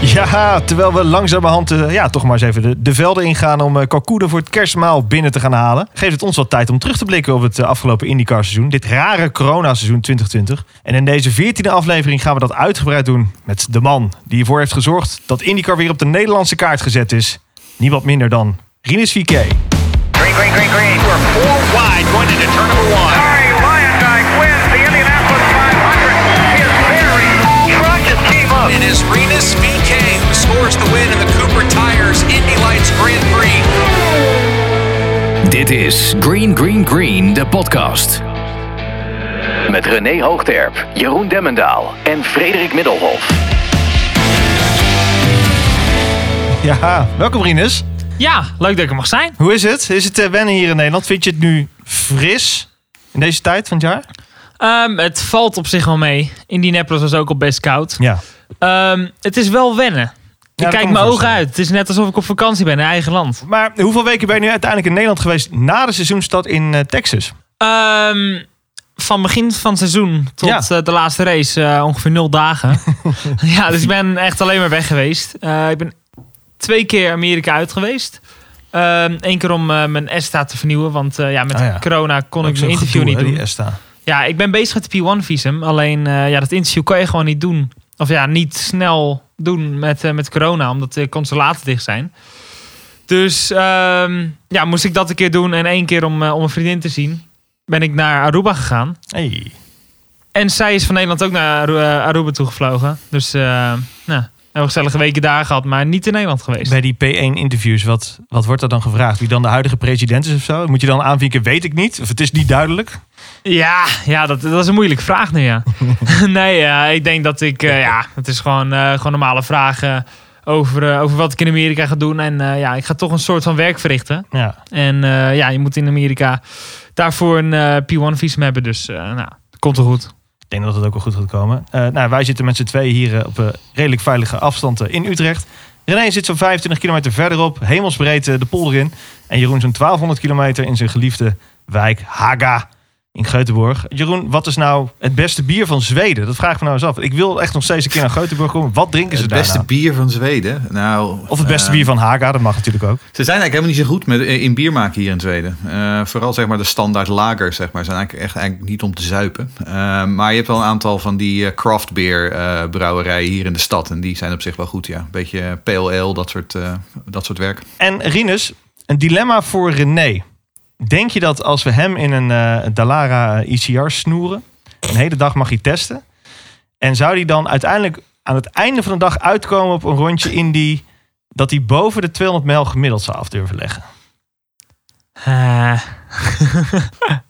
Ja, terwijl we langzamerhand uh, ja, toch maar eens even de, de velden ingaan om uh, kalkoenen voor het kerstmaal binnen te gaan halen. Geeft het ons wat tijd om terug te blikken op het uh, afgelopen IndyCar seizoen. Dit rare corona-seizoen 2020. En in deze 14e aflevering gaan we dat uitgebreid doen met de man die ervoor heeft gezorgd dat IndyCar weer op de Nederlandse kaart gezet is. Niemand minder dan Rinus VK. Green, green, green, green. We're four wide going into turn number one. Harry Lyondike wins the Indianapolis 500. His very truck just came up. It is Renus who scores the win in the Cooper Tires Indy Lights Grand Prix. Dit is Green Green Green, de podcast. Met René Hoogterp, Jeroen Demmendaal en Frederik Middelhof. Ja, welkom Rinus. Ja, leuk dat ik er mag zijn. Hoe is het? Is het uh, wennen hier in Nederland? Vind je het nu fris in deze tijd van het jaar? Um, het valt op zich wel mee. Indianapolis was ook al best koud. Ja. Um, het is wel wennen. Ik kijk mijn ogen uit. Het is net alsof ik op vakantie ben in eigen land. Maar hoeveel weken ben je nu uiteindelijk in Nederland geweest na de seizoenstad in uh, Texas? Um, van begin van het seizoen tot Ja. uh, de laatste race uh, ongeveer nul dagen. ja, dus ik ben echt alleen maar weg geweest. Uh, ik ben twee keer Amerika uit geweest. Eén keer om mijn ESTA te vernieuwen. Want ja, met Ah, ja. corona kon Ook ik mijn interview gedoe, niet doen. ESTA. Ja, ik ben bezig met de P1-visum. Alleen ja, dat interview kan je gewoon niet doen. Of ja, niet snel doen met, uh, met corona, omdat de consulaten dicht zijn. Dus um, ja, moest ik dat een keer doen. En één keer om, uh, om een vriendin te zien, ben ik naar Aruba gegaan. Hey. En zij is van Nederland ook naar uh, Aruba toegevlogen. Dus uh, nou, hebben gezellige weken daar gehad, maar niet in Nederland geweest. Bij die P1-interviews, wat, wat wordt er dan gevraagd? Wie dan de huidige president is of zo? Moet je dan aanvinken, weet ik niet? Of het is niet duidelijk? Ja, ja dat, dat is een moeilijke vraag nu, ja. nee, uh, ik denk dat ik... Uh, ja, het is gewoon, uh, gewoon normale vragen over, over wat ik in Amerika ga doen. En ja, ik ga toch een soort van werk verrichten. Ja. En ja, je moet in Amerika daarvoor een uh, P1-visum hebben. Dus nou, komt wel goed. Ik denk dat het ook wel goed gaat komen. Nou, wij zitten met z'n tweeën hier op redelijk veilige afstand uh, in Utrecht. René zit zo'n 25 kilometer verderop, hemelsbreed uh, de polder in. En Jeroen zo'n 1200 kilometer in zijn geliefde wijk Haga in Göteborg. Jeroen, wat is nou het beste bier van Zweden? Dat vraag ik me nou eens af. Ik wil echt nog steeds een keer naar Göteborg komen. Wat drinken ze Het daar beste nou? bier van Zweden? Nou, Of het beste uh, bier van Haga, dat mag natuurlijk ook. Ze zijn eigenlijk helemaal niet zo goed met, in bier maken hier in Zweden. Uh, vooral zeg maar de standaard lagers zeg maar, zijn eigenlijk echt eigenlijk niet om te zuipen. Uh, maar je hebt wel een aantal van die craft beer brouwerijen hier in de stad. En die zijn op zich wel goed, ja. Beetje ale, dat soort, dat soort werk. En Rinus, een dilemma voor René. Denk je dat als we hem in een uh, Dalara ICR snoeren, een hele dag mag hij testen. En zou hij dan uiteindelijk aan het einde van de dag uitkomen op een rondje in die dat hij boven de 200 mijl gemiddeld zou af durven leggen? Uh.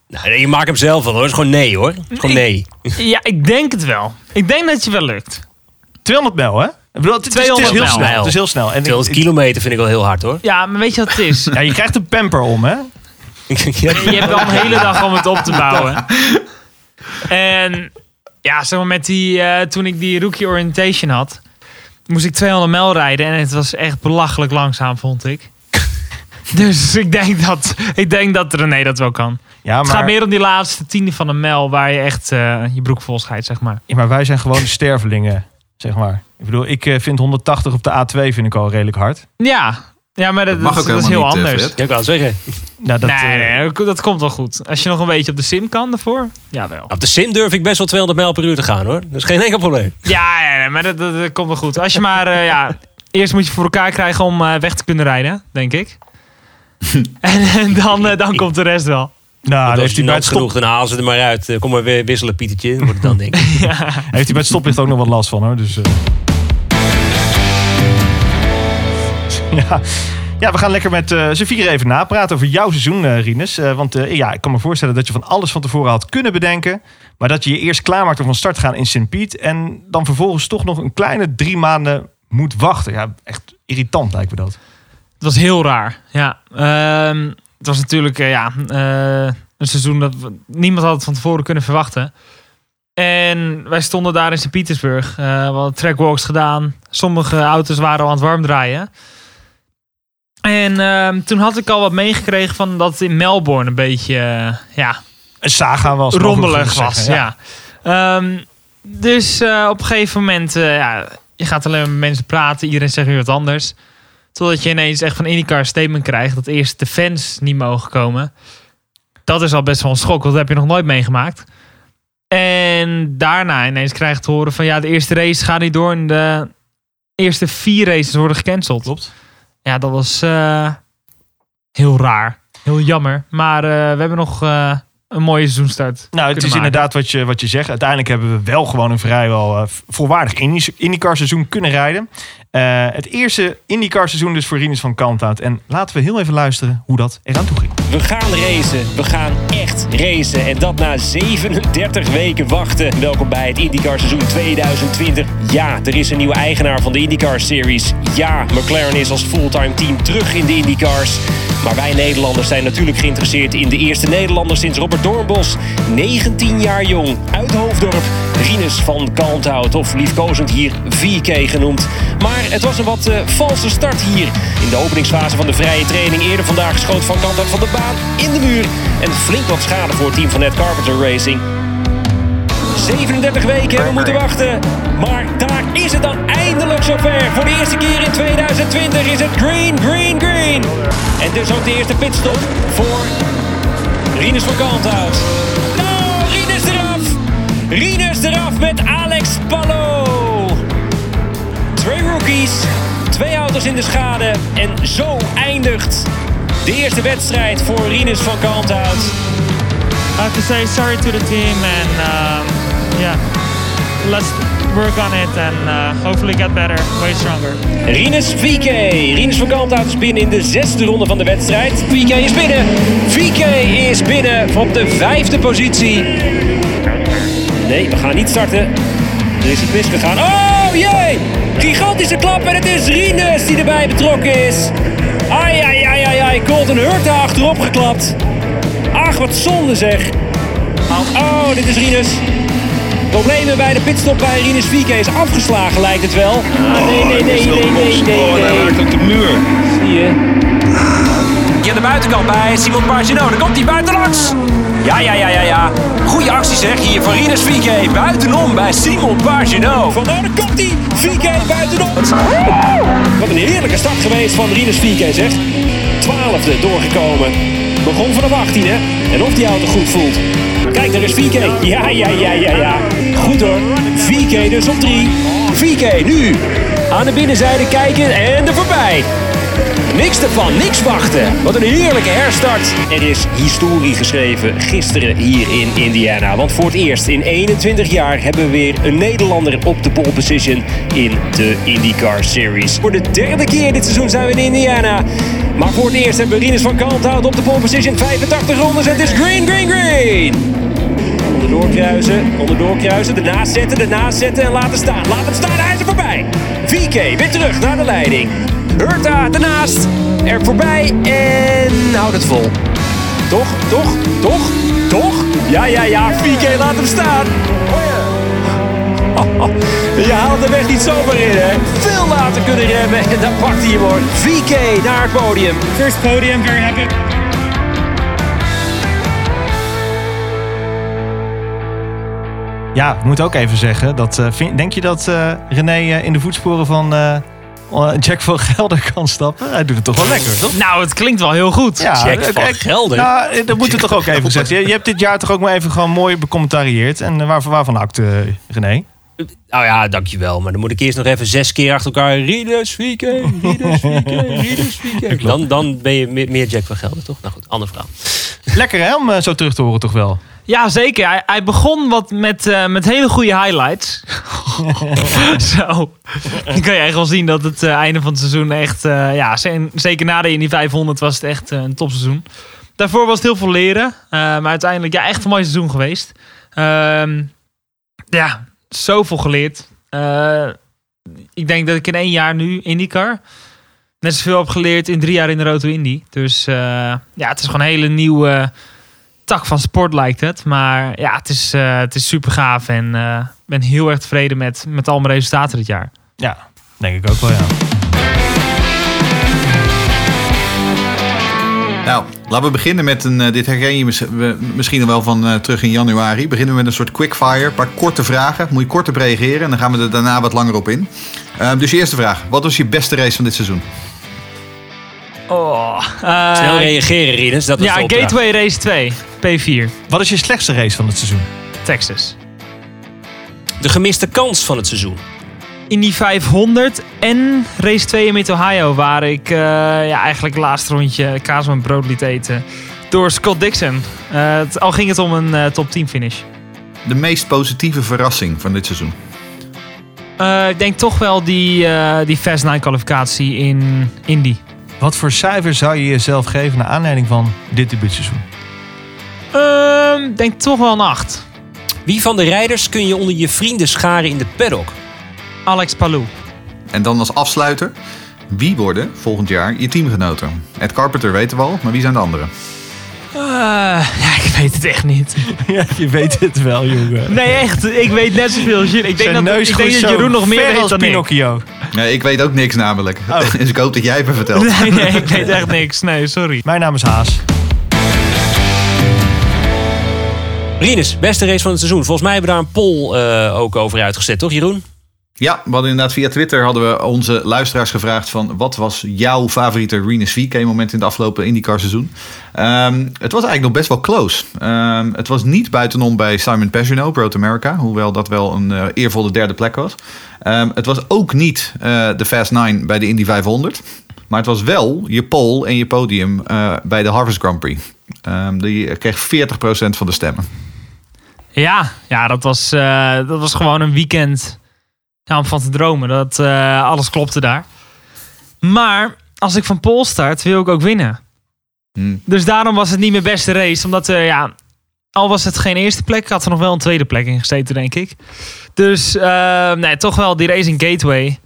nou, je maakt hem zelf wel hoor. Het is gewoon nee hoor. Het is gewoon nee. Ik, ja, ik denk het wel. Ik denk dat je wel lukt. 200 mijl hè? Ik bedoel, het, is, 200 het is heel snel. Het is heel snel. En 200 kilometer vind ik wel heel hard hoor. Ja, maar weet je wat het is? ja, je krijgt een pamper om hè? Je hebt wel een hele dag om het op te bouwen. En ja, zeg maar met die, uh, toen ik die rookie orientation had, moest ik 200 mijl rijden en het was echt belachelijk langzaam, vond ik. dus ik denk dat, ik denk dat René dat wel kan. Ja, maar... Het gaat meer om die laatste tiende van een mijl waar je echt uh, je broek vol scheidt, zeg maar. Ja, maar wij zijn gewoon stervelingen, zeg maar. Ik bedoel, ik uh, vind 180 op de A2 vind ik al redelijk hard. Ja, ja, maar dat, dat, mag dat, ook dat is heel niet, anders. Uh, ja, ik kan zeggen. Nou, dat, nee, nee, dat komt wel goed. Als je nog een beetje op de sim kan daarvoor, ja wel. Op de sim durf ik best wel 200 mijl per uur te gaan hoor. Dat is geen enkel probleem. Ja, ja, maar dat, dat, dat, komt wel goed. Als je maar, uh, ja, eerst moet je voor elkaar krijgen om uh, weg te kunnen rijden, denk ik. en, en, dan, uh, dan komt de rest wel. Nou, dan heeft hij bij genoeg, dan halen ze er maar uit. Kom maar weer wisselen, Pietertje. Wordt het dan, denk ik. ja. Heeft hij bij het stoplicht ook nog wat last van, hoor. Dus, uh... ja. ja, we gaan lekker met uh, z'n vier even napraten over jouw seizoen, uh, Rinus. Uh, want ja, ik kan me voorstellen dat je van alles van tevoren had kunnen bedenken. Maar dat je je eerst klaarmaakt om van start te gaan in St. Piet. En dan vervolgens toch nog een kleine drie maanden moet wachten. Ja, echt irritant lijkt me dat. Het was heel raar, ja. Uh, het was natuurlijk ja, een seizoen dat niemand had van tevoren kunnen verwachten. En wij stonden daar in Sint-Petersburg. Uh, we hadden trackwalks gedaan. Sommige auto's waren al aan het warm draaien. En uh, toen had ik al wat meegekregen van dat het in Melbourne een beetje, uh, ja... Een saga was. Rommelig was, zeggen, ja. ja. Um, dus uh, op een gegeven moment, ja, je gaat alleen met mensen praten. Iedereen zegt weer wat anders. Totdat je ineens echt van IndyCar een statement krijgt dat eerst de fans niet mogen komen. Dat is al best wel een schok, want dat heb je nog nooit meegemaakt. En daarna ineens krijg je te horen van ja, de eerste race gaat niet door en de eerste vier races worden gecanceld. Klopt. Ja, dat was eh, heel raar. Heel jammer. Maar eh, we hebben nog eh, een mooie seizoenstart. Nou, het is maken. inderdaad wat je, wat je zegt. Uiteindelijk hebben we wel gewoon een vrijwel volwaardig Indy- IndyCar seizoen kunnen rijden. Eh, het eerste IndyCar seizoen dus voor Rinus van Kalmthout. En laten we heel even luisteren hoe dat eraan toe ging. We gaan racen. We gaan echt racen. En dat na 37 weken wachten. Welkom bij het IndyCar seizoen 2020. Ja, er is een nieuwe eigenaar van de IndyCar Series. Ja, McLaren is als fulltime team terug in de IndyCars. Maar wij Nederlanders zijn natuurlijk geïnteresseerd in de eerste Nederlander sinds Robert Doornbos. 19 jaar jong, uit Hoofddorp. Rinus van Kalmthout, of liefkozend hier VK genoemd. Maar het was een wat eh, valse start hier. In de openingsfase van de vrije training eerder vandaag schoot van Kalmthout van de baan in de muur. En flink wat schade voor het team van Ned Carpenter Racing. 37 weken hebben we moeten wachten. Maar daar is het dan eindelijk zover. Voor de eerste keer in 2020 is het green, green, green. En dus ook de eerste pitstop voor Rinus van Kalmthout. Nou, Rinus eraf. Rinus eraf met Alex Pallo. Twee rookies, twee auto's in de schade. En zo eindigt de eerste wedstrijd voor Rinus van Kalmthout. I have to say sorry to the team and um, yeah, let's work on it and uh, hopefully get better, way stronger. Rinus VK. Rinus van Kalmthout is binnen in de zesde ronde van de wedstrijd. VK is binnen. VK is binnen op de vijfde positie. Nee, we gaan niet starten. Er is iets misgegaan. Oh jee! Gigantische klap en het is Rinus die erbij betrokken is. Ai, ai, ai, ai, ai. Colton Hurta achterop geklapt. Ach, wat zonde zeg. Oh, dit is Rinus. Problemen bij de pitstop bij Rinus VK is afgeslagen lijkt het wel. Ah, nee, nee, nee, nee, nee, nee. Oh, hij raakt op de muur. Zie je? Aan de buitenkant bij Simon Pagino. Dan komt hij buitenlangs. Ja, ja, ja, ja, ja. Goeie actie zeg hier van Rinus VK. Buitenom bij Simon Pagino. Van daar komt hij. VK buitenop. Wat een heerlijke start geweest van Rinus VK, zeg. Twaalfde doorgekomen. Begon vanaf 18, hè. En of die auto goed voelt. Kijk, daar is VK. Ja, ja, ja, ja, ja. Goed hoor. VK dus op 3. VK nu. Aan de binnenzijde kijken en er voorbij. Niks ervan, niks wachten. Wat een heerlijke herstart. Er is historie geschreven gisteren hier in Indiana. Want voor het eerst in 21 jaar hebben we weer een Nederlander op de pole position in de IndyCar Series. Voor de derde keer dit seizoen zijn we in Indiana. Maar voor het eerst hebben we Rinus van Kalmthout op de pole position. 85 rondes het is green, green, green. Onderdoor kruisen, onderdoor kruisen, ernaast zetten, ernaast zetten en laten staan. Laat hem staan, hij is er voorbij. VK weer terug naar de leiding. Hurta ernaast, er voorbij en houdt het vol. Toch, toch, toch, toch? Ja, ja, ja, VK laat hem staan. Je haalt de weg niet zomaar in, hè? Veel later kunnen remmen en dan pakt hij hem hoor. VK naar het podium. First podium, very happy. Ja, ik moet ook even zeggen. Dat, eh, vind- denk je dat eh, René eh, in de voetsporen van Jack van Gelder kan stappen? Hij doet het toch wel lekker, toch? Nou, het klinkt wel heel goed. Ja, Jack van kijk, Gelder? Nou, eh, dat moet het toch ook even gezegd. Je, je hebt dit jaar toch ook maar even gewoon mooi becommentarieerd. En eh, waarvan, waarvan hakt eh, René? Nou ja, dankjewel. Maar dan moet ik eerst nog even zes keer achter elkaar. Rinus, VK, Rinus, VK. Dan, dan ben je meer, Jack van Gelder, toch? Nou goed, ander verhaal. Lekker hè, om eh, zo terug te horen toch wel? Ja, zeker. Hij, hij begon wat met, eh, met hele goede highlights. Zo. Dan kan je echt wel zien dat het eh, einde van het seizoen echt... eh, ja, ze- zeker na de Indy 500 was het echt een topseizoen. Daarvoor was het heel veel leren. maar uiteindelijk ja, echt een mooi seizoen geweest. Ehm, ja, zoveel geleerd. Ik denk dat ik in één jaar nu IndyCar... net zoveel heb geleerd in drie jaar in de Roto Indy. Dus ja, het is gewoon een hele nieuwe tak van sport lijkt het. Maar ja, het is, eh, het is super gaaf. En eh, ik ben heel erg tevreden met, met al mijn resultaten dit jaar. Ja, denk ik ook wel ja. Nou, laten we beginnen met een. eh, dit herken je mis- misschien nog wel van eh, terug in januari. Beginnen we met een soort quickfire. Een paar korte vragen. Moet je kort op reageren en dan gaan we er daarna wat langer op in. Ehm, dus je eerste vraag. Wat was je beste race van dit seizoen? Oh, Snel eh, reageren, Rinus. Dat was ja. Gateway Race 2, P4, Wat is je slechtste race van het seizoen? Texas. De gemiste kans van het seizoen. Indy 500 en race 2 in Mid-Ohio, waar ik eh, ja, eigenlijk het laatste rondje kaas met brood liet eten. Door Scott Dixon. Eh, het- al ging het om een top 10 finish. De meest positieve verrassing van dit seizoen? Eh, ik denk toch wel die, eh, die Fast 9 kwalificatie in Indy. Wat voor cijfer zou je jezelf geven naar aanleiding van dit debuutseizoen? Ehm, Ik denk toch wel een 8. Wie van de rijders kun je onder je vrienden scharen in de paddock? Alex Palou. En dan als afsluiter. Wie worden volgend jaar je teamgenoten? Ed Carpenter weten we al, maar wie zijn de anderen? Eh, ja, ik weet het echt niet. Ja, je weet het wel, jongen. Nee, echt. Ik weet net zoveel als jullie. Ik denk Zijn dat, neus ik denk dat Jeroen nog meer weet dan ik. Pinocchio. Nee, ik weet ook niks namelijk. Oh. dus ik hoop dat jij het me vertelt. Nee, nee, ik weet echt niks. Nee, sorry. Mijn naam is Haas. Rinus, beste race van het seizoen. Volgens mij hebben we daar een poll eh, ook over uitgezet, toch Jeroen? Ja, hadden inderdaad via Twitter hadden we onze luisteraars gevraagd van wat was jouw favoriete Renus VK moment in het afgelopen IndyCar seizoen. Ehm, het was eigenlijk nog best wel close. Ehm, het was niet buitenom bij Simon Pagenaud, Road America, hoewel dat wel een eh, eervolle derde plek was. Ehm, het was ook niet eh, de Fast 9 bij de Indy 500. Maar het was wel je pole en je podium eh, bij de Harvest Grand Prix. Die kreeg 40% van de stemmen. Ja, ja dat, was, dat was gewoon een weekend ja, om van te dromen. Dat, eh, alles klopte daar. Maar als ik van Pol start, wil ik ook winnen. Hmm. Dus daarom was het niet mijn beste race. Omdat, eh, ja, al was het geen eerste plek, had er nog wel een tweede plek in gezeten, denk ik. Dus eh, nee, toch wel die race in Gateway.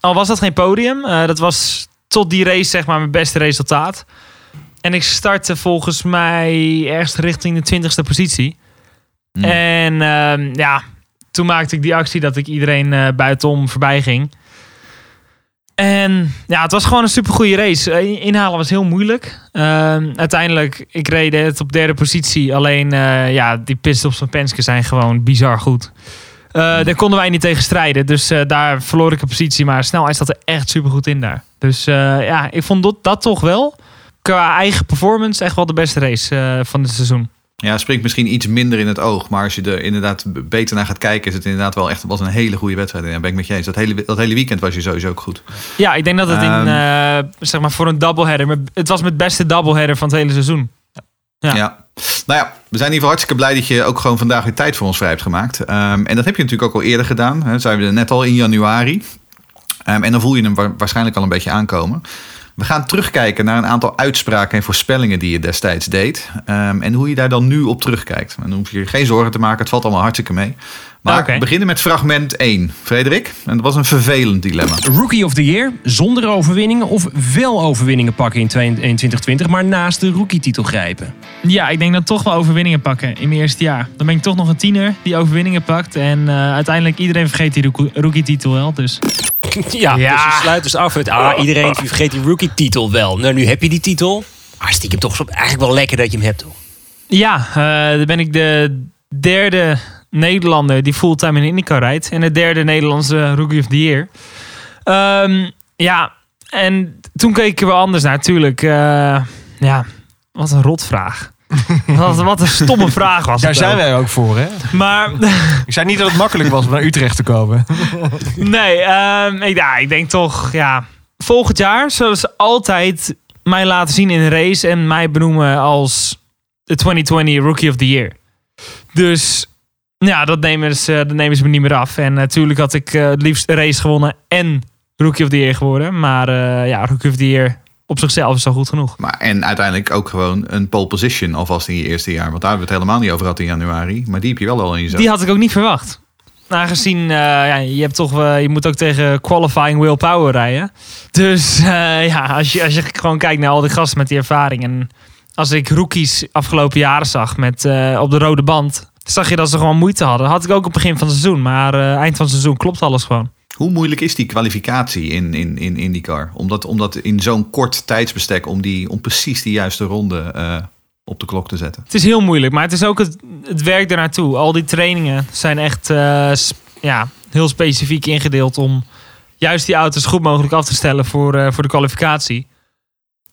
Al was dat geen podium, dat was tot die race zeg maar mijn beste resultaat. En ik startte volgens mij ergens richting de twintigste positie. Hmm. En ehm, ja, toen maakte ik die actie dat ik iedereen eh, buitenom voorbij ging. En ja, het was gewoon een supergoeie race. Eh, Inhalen was heel moeilijk. Ehm, uiteindelijk, ik reed het op derde positie. Alleen, eh, ja, die pitstops van Penske zijn gewoon bizar goed. Daar konden wij niet tegen strijden. Dus daar verloor ik een positie. Maar snelheid zat er echt supergoed in daar. Dus ja, ik vond dat, dat toch wel. Qua eigen performance echt wel de beste race van het seizoen. Ja, springt misschien iets minder in het oog. Maar als je er inderdaad beter naar gaat kijken, is het inderdaad wel echt was een hele goede wedstrijd. En ben ik met je eens. Dat hele, dat hele weekend was je sowieso ook goed. Ja, ik denk dat het in, Ehm. eh, zeg maar voor een doubleheader. Het was mijn beste doubleheader van het hele seizoen. Ja. Ja. Nou ja, we zijn in ieder geval hartstikke blij dat je ook gewoon vandaag weer tijd voor ons vrij hebt gemaakt. Ehm, en dat heb je natuurlijk ook al eerder gedaan. Hè. Zijn we er net al in januari. Ehm, en dan voel je hem wa- waarschijnlijk al een beetje aankomen. We gaan terugkijken naar een aantal uitspraken en voorspellingen die je destijds deed. Ehm, en hoe je daar dan nu op terugkijkt. En dan hoef je je geen zorgen te maken, het valt allemaal hartstikke mee. Maar Oké. we beginnen met fragment 1. Frederik, en dat was een vervelend dilemma. Rookie of the Year, zonder overwinningen of wel overwinningen pakken in 2020, maar naast de rookie-titel grijpen. Ja, ik denk dat toch wel overwinningen pakken in mijn eerste jaar. Dan ben ik toch nog een tiener die overwinningen pakt. En eh, uiteindelijk iedereen vergeet die rookie- rookie-titel wel. Dus Ja, Ja. dus je sluit dus af met... Ah, iedereen vergeet die rookie-titel wel. Nou, nu heb je die titel. Maar stiekem toch eigenlijk wel lekker dat je hem hebt, toch? ja, eh, dan ben ik de derde Nederlander die fulltime in de IndyCar rijdt. En de derde Nederlandse Rookie of the Year. Ehm, ja, en toen er wel anders naar. Tuurlijk, eh, ja, wat een rotvraag. wat, wat een stomme vraag was Daar zijn ook. wij ook voor, hè? Maar Ik zei niet dat het makkelijk was om naar Utrecht te komen. Nee, ehm, ik, ja, ik denk toch, ja. Volgend jaar zullen ze altijd mij laten zien in een race en mij benoemen als de 2020 Rookie of the Year. Dus ja, dat nemen ze, dat nemen ze me niet meer af. En natuurlijk had ik eh, het liefst een race gewonnen en Rookie of the Year geworden. Maar eh, ja, Rookie of the Year op zichzelf is al goed genoeg. Maar, en uiteindelijk ook gewoon een pole position alvast in je eerste jaar. Want daar hebben we het helemaal niet over gehad in januari. Maar die heb je wel al in je zak. Die had ik ook niet verwacht. Aangezien eh, ja, je, hebt toch, eh, je moet ook tegen qualifying willpower rijden. Dus eh, ja, als je, als je gewoon kijkt naar al die gasten met die ervaring. En als ik rookies afgelopen jaren zag met, op de rode band. Zag je dat ze gewoon moeite hadden. Had ik ook op het begin van het seizoen. Maar eind van het seizoen klopt alles gewoon. Hoe moeilijk is die kwalificatie in, in, in IndyCar? Omdat, omdat in zo'n kort tijdsbestek om, die, om precies die juiste ronde eh, op de klok te zetten. Het is heel moeilijk, maar het is ook het, het werk ernaartoe. Al die trainingen zijn echt eh, ja, heel specifiek ingedeeld om juist die auto's goed mogelijk af te stellen voor, eh, voor de kwalificatie.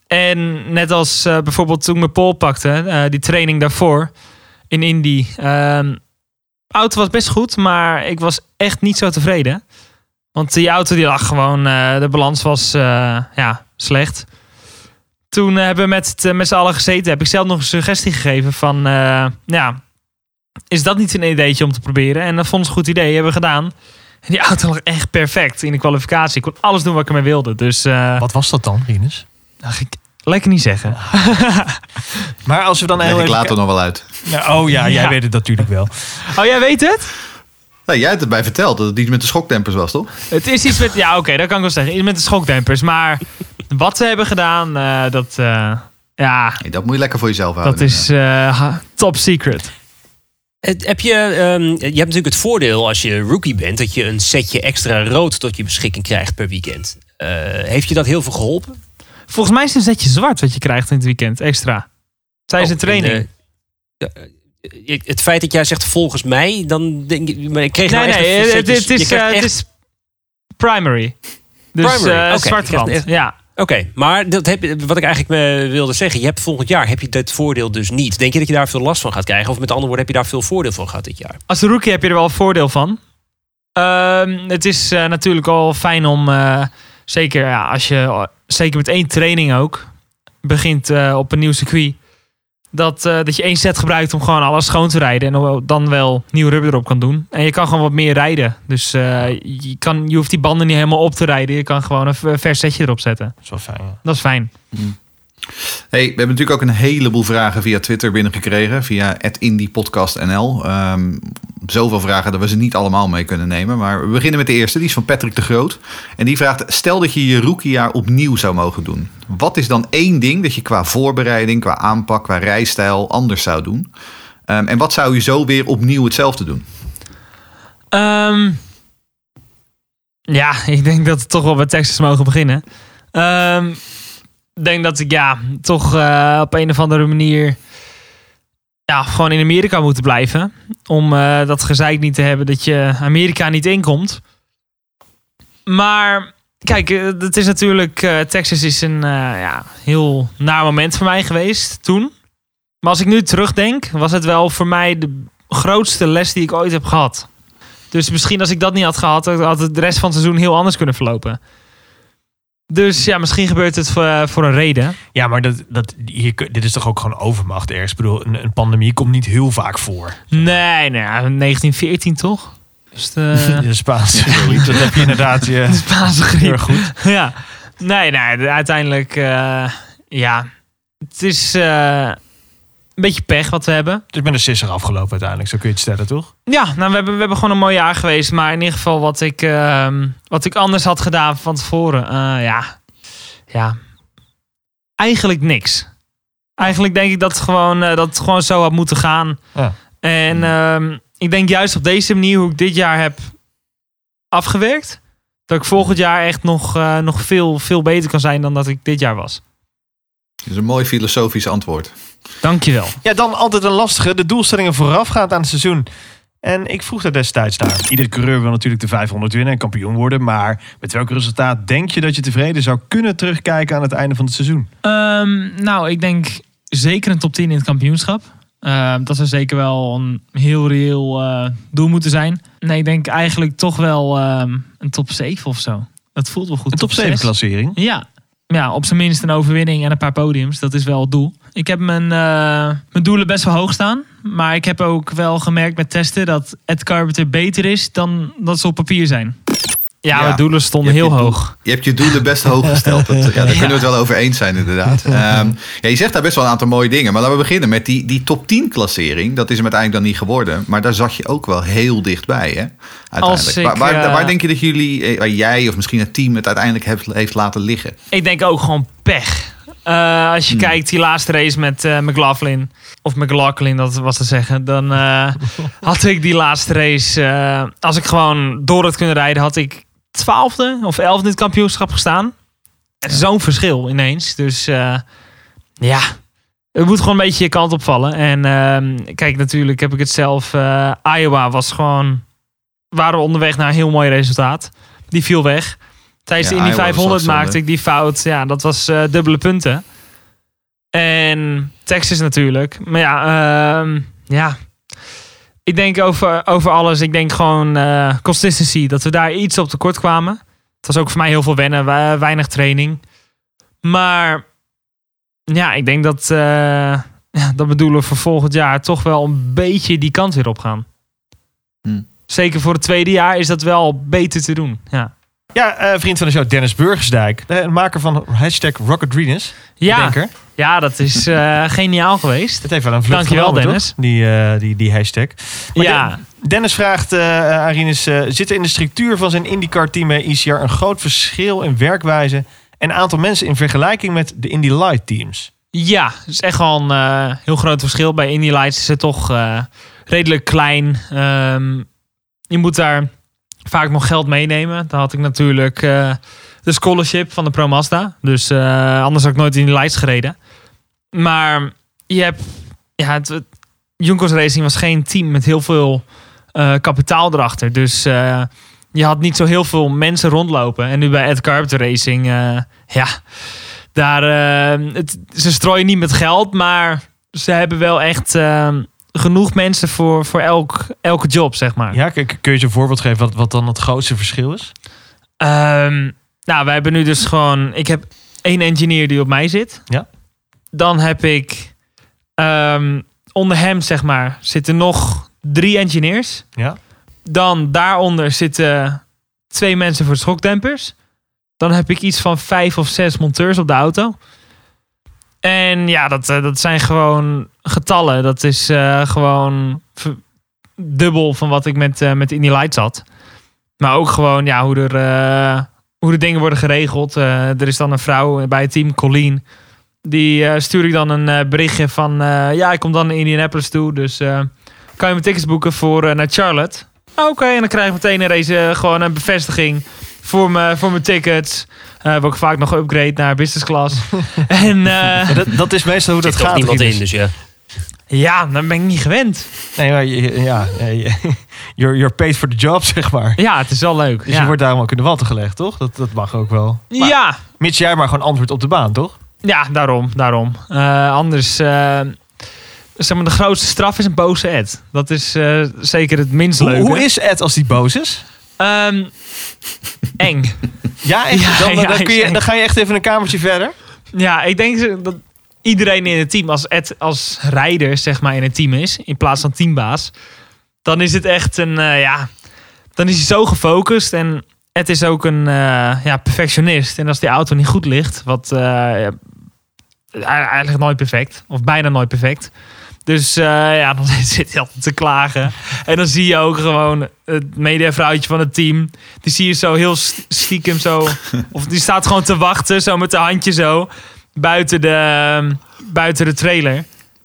En net als bijvoorbeeld toen ik mijn pole pakte, die training daarvoor in Indy. ehm auto was best goed, maar ik was echt niet zo tevreden. Want die auto die lag gewoon, eh, de balans was eh, ja, slecht. Toen eh, hebben we met, het, met z'n allen gezeten, heb ik zelf nog een suggestie gegeven van, eh, ja, is dat niet een ideetje om te proberen? En dat vond ze een goed idee, hebben we gedaan. En die auto lag echt perfect in de kwalificatie. Ik kon alles doen wat ik ermee wilde. Dus eh Wat was dat dan, Rinus? ga ik lekker niet zeggen. Maar als we dan heel ik even... later nog wel uit. Ja, oh ja, jij Ja. weet het natuurlijk wel. Oh, jij weet het? Nou, jij hebt het bij verteld dat het iets met de schokdempers was, toch? Het is iets met, ja oké, dat kan ik wel zeggen. Iets met de schokdempers. Maar wat ze hebben gedaan, eh, dat, eh, ja, Nee, dat moet je lekker voor jezelf houden. dat is eh, top secret. Het- Heb je, ehm, je hebt natuurlijk het voordeel als je rookie bent dat je een setje extra rood tot je beschikking krijgt per weekend. Eh, heeft je dat heel veel geholpen? Volgens mij is het een zetje zwart wat je krijgt in het weekend, extra. Tijdens Oh, de training. en, eh, het feit dat jij zegt volgens mij, dan denk ik, ik kreeg nee, nou nee, een het, is, eh, het echt- is primary. Dus Primary, eh echt- Ja. Oké, maar dat heb, wat ik eigenlijk eh, wilde zeggen, je hebt volgend jaar heb je dit voordeel dus niet. Denk je dat je daar veel last van gaat krijgen? Of met andere woorden, heb je daar veel voordeel van gehad dit jaar? Als rookie heb je er wel voordeel van. Ehm, het is eh, natuurlijk al fijn om, eh, zeker ja, als je, zeker met één training ook, begint eh, op een nieuw circuit. Dat, eh, dat je één set gebruikt om gewoon alles schoon te rijden. En dan- wel nieuw rubber erop kan doen. En je kan gewoon wat meer rijden. Dus eh, je, kan, je hoeft die banden niet helemaal op te rijden. Je kan gewoon een vers setje erop zetten. Dat is wel fijn, ja. Dat is fijn. Hey, we hebben natuurlijk ook een heleboel vragen via Twitter binnengekregen. Via @indiepodcastnl. Ehm zoveel vragen dat we ze niet allemaal mee kunnen nemen. Maar we beginnen met de eerste. Die is van Patrick de Groot. En die vraagt, stel dat je je rookiejaar opnieuw zou mogen doen. Wat is dan één ding dat je qua voorbereiding, qua aanpak, qua rijstijl anders zou doen? Ehm, en wat zou je zo weer opnieuw hetzelfde doen? Ehm, ja, ik denk dat we toch wel bij Texas mogen beginnen. Ehm, denk dat ik ja, toch eh, op een of andere manier ja, gewoon in Amerika moet blijven. Om eh, dat gezeik niet te hebben dat je Amerika niet inkomt. Maar kijk, eh, het is natuurlijk... Texas is een ja, heel naar moment voor mij geweest toen. Maar als ik nu terugdenk, was het wel voor mij de grootste les die ik ooit heb gehad. Dus misschien als ik dat niet had gehad, had het de rest van het seizoen heel anders kunnen verlopen. Dus ja, misschien gebeurt het voor, eh, voor een reden. Ja, maar dat, dat, hier, dit is toch ook gewoon overmacht ergens. Ik bedoel, een, een pandemie komt niet heel vaak voor. Nee, nee, 1914 toch? Dus de, De Spaanse griep, dat heb je inderdaad je de Spaanse heel griep. erg goed. Ja. Nee, nee, de- uiteindelijk, eh, ja. Het is eh, een beetje pech wat we hebben. Het is met een sisser afgelopen uiteindelijk, zo kun je het stellen, toch? Ja, nou, we hebben, we hebben gewoon een mooi jaar geweest. Maar in ieder geval wat ik, ehm, wat ik anders had gedaan van tevoren. eh, ja. ja, eigenlijk niks. Eigenlijk denk ik dat het gewoon, eh, dat het gewoon zo had moeten gaan. Ja. En ehm, ik denk juist op deze manier hoe ik dit jaar heb afgewerkt. Dat ik volgend jaar echt nog, eh, nog veel, veel beter kan zijn dan dat ik dit jaar was. Dat is een mooi filosofisch antwoord. Dankjewel. Ja, dan altijd een lastige. De doelstellingen voorafgaand aan het seizoen. En ik vroeg daar destijds naar. Iedere coureur wil natuurlijk de 500 winnen en kampioen worden. Maar met welk resultaat denk je dat je tevreden zou kunnen terugkijken aan het einde van het seizoen? Ehm, nou, ik denk zeker een top 10 in het kampioenschap. Ehm, dat zou zeker wel een heel reëel eh, doel moeten zijn. Nee, ik denk eigenlijk toch wel ehm, een top 7 of zo. Dat voelt wel goed. Een top 7 zes. klassering. Ja. Ja, op zijn minst een overwinning en een paar podiums. Dat is wel het doel. Ik heb mijn, eh, mijn doelen best wel hoog staan. Maar ik heb ook wel gemerkt met testen dat Ed Carpenter beter is dan dat ze op papier zijn. Ja, Ja. mijn doelen stonden heel je doel- hoog. Je hebt je doelen best hoog gesteld. Dat, ja, daar kunnen we het wel over eens zijn, inderdaad. Ehm, ja, je zegt daar best wel een aantal mooie dingen. Maar laten we beginnen met die, die top 10 klassering. Dat is hem uiteindelijk dan niet geworden. Maar daar zat je ook wel heel dichtbij, hè? Uiteindelijk. Ik, waar, waar, eh, waar denk je dat jullie, eh, waar jij of misschien het team het uiteindelijk heeft, heeft laten liggen? Ik denk ook gewoon pech. Eh, als je kijkt, die laatste race met McLaughlin. Of McLaughlin, dat was te zeggen. Dan had ik die laatste race. als ik gewoon door had kunnen rijden, had ik twaalfde of elfde in het kampioenschap gestaan. Zo'n verschil ineens. Dus eh, ja, het moet gewoon een beetje je kant opvallen. En ehm, kijk, natuurlijk heb ik het zelf. eh, Iowa was gewoon. Waren we onderweg naar een heel mooi resultaat. Die viel weg. Tijdens Ja, de Indy Iowa was 500 zonde. maakte ik die fout. Ja, dat was eh, dubbele punten. En Texas natuurlijk. Maar ja, ehm, ja. Ik denk over, over alles. Ik denk gewoon eh, consistency. Dat we daar iets op tekort kwamen. Het was ook voor mij heel veel wennen. we- weinig training. Maar ja, ik denk dat, eh, ja, dat we doelen voor volgend jaar toch wel een beetje die kant weer op gaan. Hmm. Zeker voor het tweede jaar is dat wel beter te doen. Ja, Ja, eh, vriend van de show, Dennis Burgersdijk. De maker van hashtag Rocket ja, Denker. Ja dat is eh, geniaal geweest. Het heeft wel een vlucht Dankjewel, genomen, Dennis. toch? Die, eh, die, die hashtag. Maar ja, Den- Dennis vraagt eh aan Rinus, eh, zit er in de structuur van zijn IndyCar-team bij ECR een groot verschil in werkwijze en aantal mensen in vergelijking met de Indy Light teams? ja, het is echt wel een heel groot verschil. Bij Indy Lights is het toch redelijk klein. Ehm, je moet daar vaak nog geld meenemen. Dan had ik natuurlijk de scholarship van de Pro Mazda. Dus anders had ik nooit in die Lights gereden. Maar je hebt... Ja, het, het- Junkos Racing was geen team met heel veel eh, kapitaal erachter. Dus eh, je had niet zo heel veel mensen rondlopen. En nu bij Ed Carpenter Racing, eh, ja, daar, het, ze strooien niet met geld, maar ze hebben wel echt genoeg mensen voor, voor elk, elke job, zeg maar. Ja, kun je eens een voorbeeld geven wat, wat dan het grootste verschil is? Ehm, nou, wij hebben nu dus gewoon... Ik heb één engineer die op mij zit. Ja. Dan heb ik... ehm, onder hem, zeg maar, zitten nog drie engineers. Ja. Dan daaronder zitten twee mensen voor de schokdempers. Dan heb ik iets van vijf of zes monteurs op de auto. En ja, dat, eh, dat zijn gewoon getallen. Dat is eh, gewoon dubbel van wat ik met, eh met Indy Lights had. Maar ook gewoon ja, hoe, er, hoe de dingen worden geregeld. Er is dan een vrouw bij het team, Colleen. Die eh, stuur ik dan een eh, berichtje van... eh, ja, ik kom dan naar Indianapolis toe. Dus eh, kan je mijn tickets boeken voor naar Charlotte? Oké, en dan krijg ik meteen een race, gewoon een bevestiging voor, me, voor mijn tickets. Eh heb ook vaak nog upgrade naar business class. en eh, Dat, dat is meestal hoe Er dat zit toch gaat. niemand Rinus. in, dus ja. ja, dan ben ik niet gewend. Nee, maar je- ja, je- you're, you're paid for the job, zeg maar. Ja, het is wel leuk. Dus ja. je wordt daarom ook in de watten gelegd, toch? Dat, dat mag ook wel. Maar, ja, Mits jij maar gewoon antwoord op de baan, toch? Ja, daarom. daarom. Eh, anders, eh, zeg maar, de grootste straf is een boze Ed. Dat is eh, zeker het minst leuke. hoe is Ed als die boos is? Ehm, eng. Ja, echt? Ja, dan, dan, kun je, dan ga je echt even een kamertje verder. Ja, ik denk dat iedereen in het team, als Ed als rijder zeg maar in het team is, in plaats van teambaas, dan is het echt een, ja, dan is hij zo gefocust en Ed is ook een ja, perfectionist. En als die auto niet goed ligt, wat eigenlijk nooit perfect, of bijna nooit perfect. Dus eh, ja, dan zit hij altijd te klagen. En dan zie je ook gewoon het mediavrouwtje van het team. Die zie je zo heel st- stiekem zo. Of die staat gewoon te wachten, zo met de handje zo. Buiten de, buiten de trailer.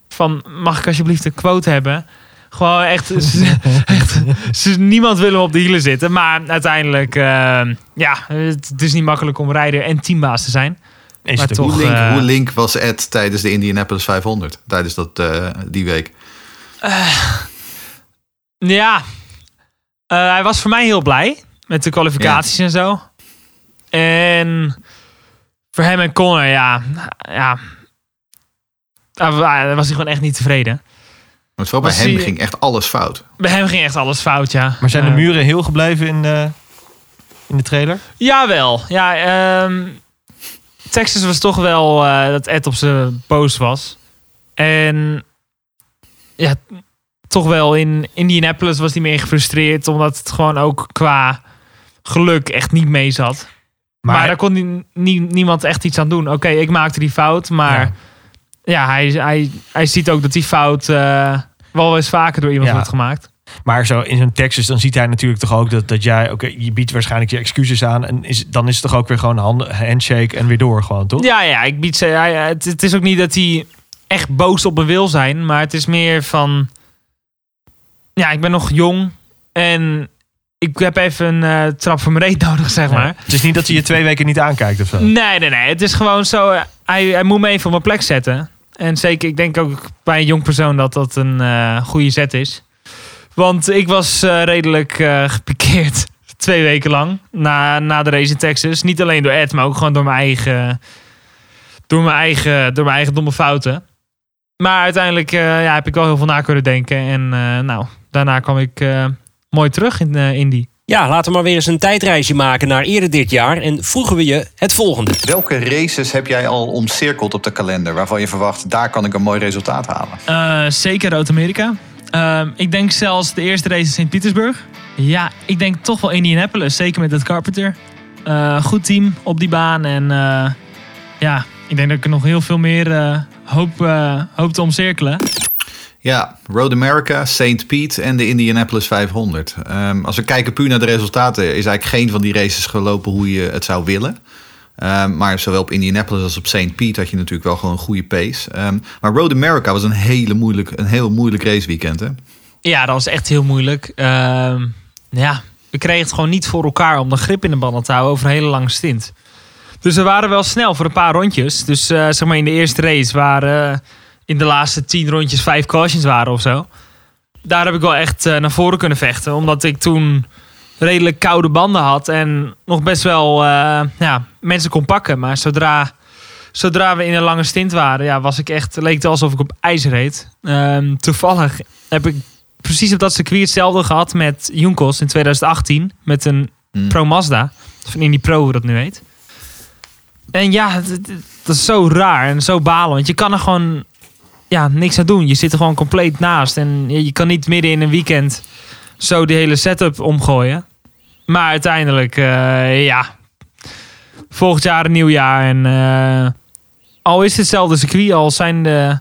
Van, mag ik alsjeblieft een quote hebben? Gewoon echt, echt ze- niemand wil hem op de hielen zitten. Maar uiteindelijk, eh, ja, het is niet makkelijk om rijder en teambaas te zijn. Is Maar toch, hoe, link, eh, hoe link was Ed tijdens de Indianapolis 500? Tijdens dat, eh, die week. Ja, Eh, hij was voor mij heel blij met de kwalificaties en zo. En voor hem en Connor, ja, ja, daar wa- daar was hij gewoon echt niet tevreden. Vooral bij hem hij- ging echt alles fout. Bij hem ging echt alles fout, ja. Maar zijn de muren heel gebleven in de, in de trailer? Jawel. Ja, ehm Texas was toch wel eh, dat Ed op zijn boos was. En ja, toch wel in Indianapolis was hij meer gefrustreerd. Omdat het gewoon ook qua geluk echt niet mee zat. Maar, daar kon nie- nie- niemand echt iets aan doen. Oké, ik maakte die fout. Maar Ja. ja, hij, hij, hij ziet ook dat die fout eh, wel eens vaker door iemand Ja. wordt gemaakt. Maar zo in zo'n Texas, dan ziet hij natuurlijk toch ook dat, dat jij... Oké, je biedt waarschijnlijk je excuses aan. En is, dan is het toch ook weer gewoon een hand, handshake en weer door gewoon, toch? Ja, ja, ik bied ze. het is ook niet dat hij echt boos op me wil zijn, maar het is meer van. Ja, ik ben nog jong en ik heb even een eh, trap voor mijn reet nodig, zeg maar. Het is niet dat hij je twee weken niet aankijkt of zo. Nee, nee, nee. Het is gewoon zo. eh, hij, hij moet me even op mijn plek zetten. En zeker, ik denk ook bij een jong persoon dat dat een eh, goede zet is. Want ik was eh, redelijk eh, gepikeerd Twee weken lang. Na, na de race in Texas. Niet alleen door Ed, maar ook gewoon door mijn eigen. Door mijn eigen, door mijn eigen domme fouten. Maar uiteindelijk eh, ja, heb ik wel heel veel na kunnen denken. En eh, nou, daarna kwam ik eh, mooi terug in eh Indy. Ja, laten we maar weer eens een tijdreisje maken naar eerder dit jaar. En vroegen we je het volgende. Welke races heb jij al omcirkeld op de kalender waarvan je verwacht, daar kan ik een mooi resultaat halen? Eh, zeker Rood-Amerika. Ehm, ik denk zelfs de eerste race in Sint-Petersburg. Ja, ik denk toch wel Indianapolis. Zeker met het Carpenter. Eh, goed team op die baan. En eh, ja, ik denk dat ik er nog heel veel meer hoop, eh, hoop te omcirkelen. Ja, Road America, St. Pete en de Indianapolis 500. Ehm, als we kijken puur naar de resultaten, is eigenlijk geen van die races gelopen hoe je het zou willen. Ehm, maar zowel op Indianapolis als op St. Pete had je natuurlijk wel gewoon een goede pace. Ehm, maar Road America was een, hele moeilijk, een heel moeilijk raceweekend. Hè? Ja, dat was echt heel moeilijk. Ehm, ja, we kregen het gewoon niet voor elkaar om de grip in de banden te houden over een hele lange stint. Dus we waren wel snel voor een paar rondjes. Dus eh, zeg maar in de eerste race waren eh, in de laatste tien rondjes vijf cautions waren of zo. Daar heb ik wel echt eh, naar voren kunnen vechten. Omdat ik toen redelijk koude banden had. En nog best wel eh, ja, mensen kon pakken. Maar zodra, zodra we in een lange stint waren, ja, was ik echt, leek het alsof ik op ijs reed. Ehm, toevallig heb ik precies op dat circuit hetzelfde gehad met Junkos in 2018. Met een Hmm. Pro Mazda. Of in die Pro, hoe dat nu heet. En ja, dat is zo raar en zo balen. Want je kan er gewoon ja, niks aan doen. Je zit er gewoon compleet naast. En je, je kan niet midden in een weekend zo die hele setup omgooien. Maar uiteindelijk, eh, ja. Volgend jaar een nieuw jaar. En eh, al is het hetzelfde circuit, al zijn de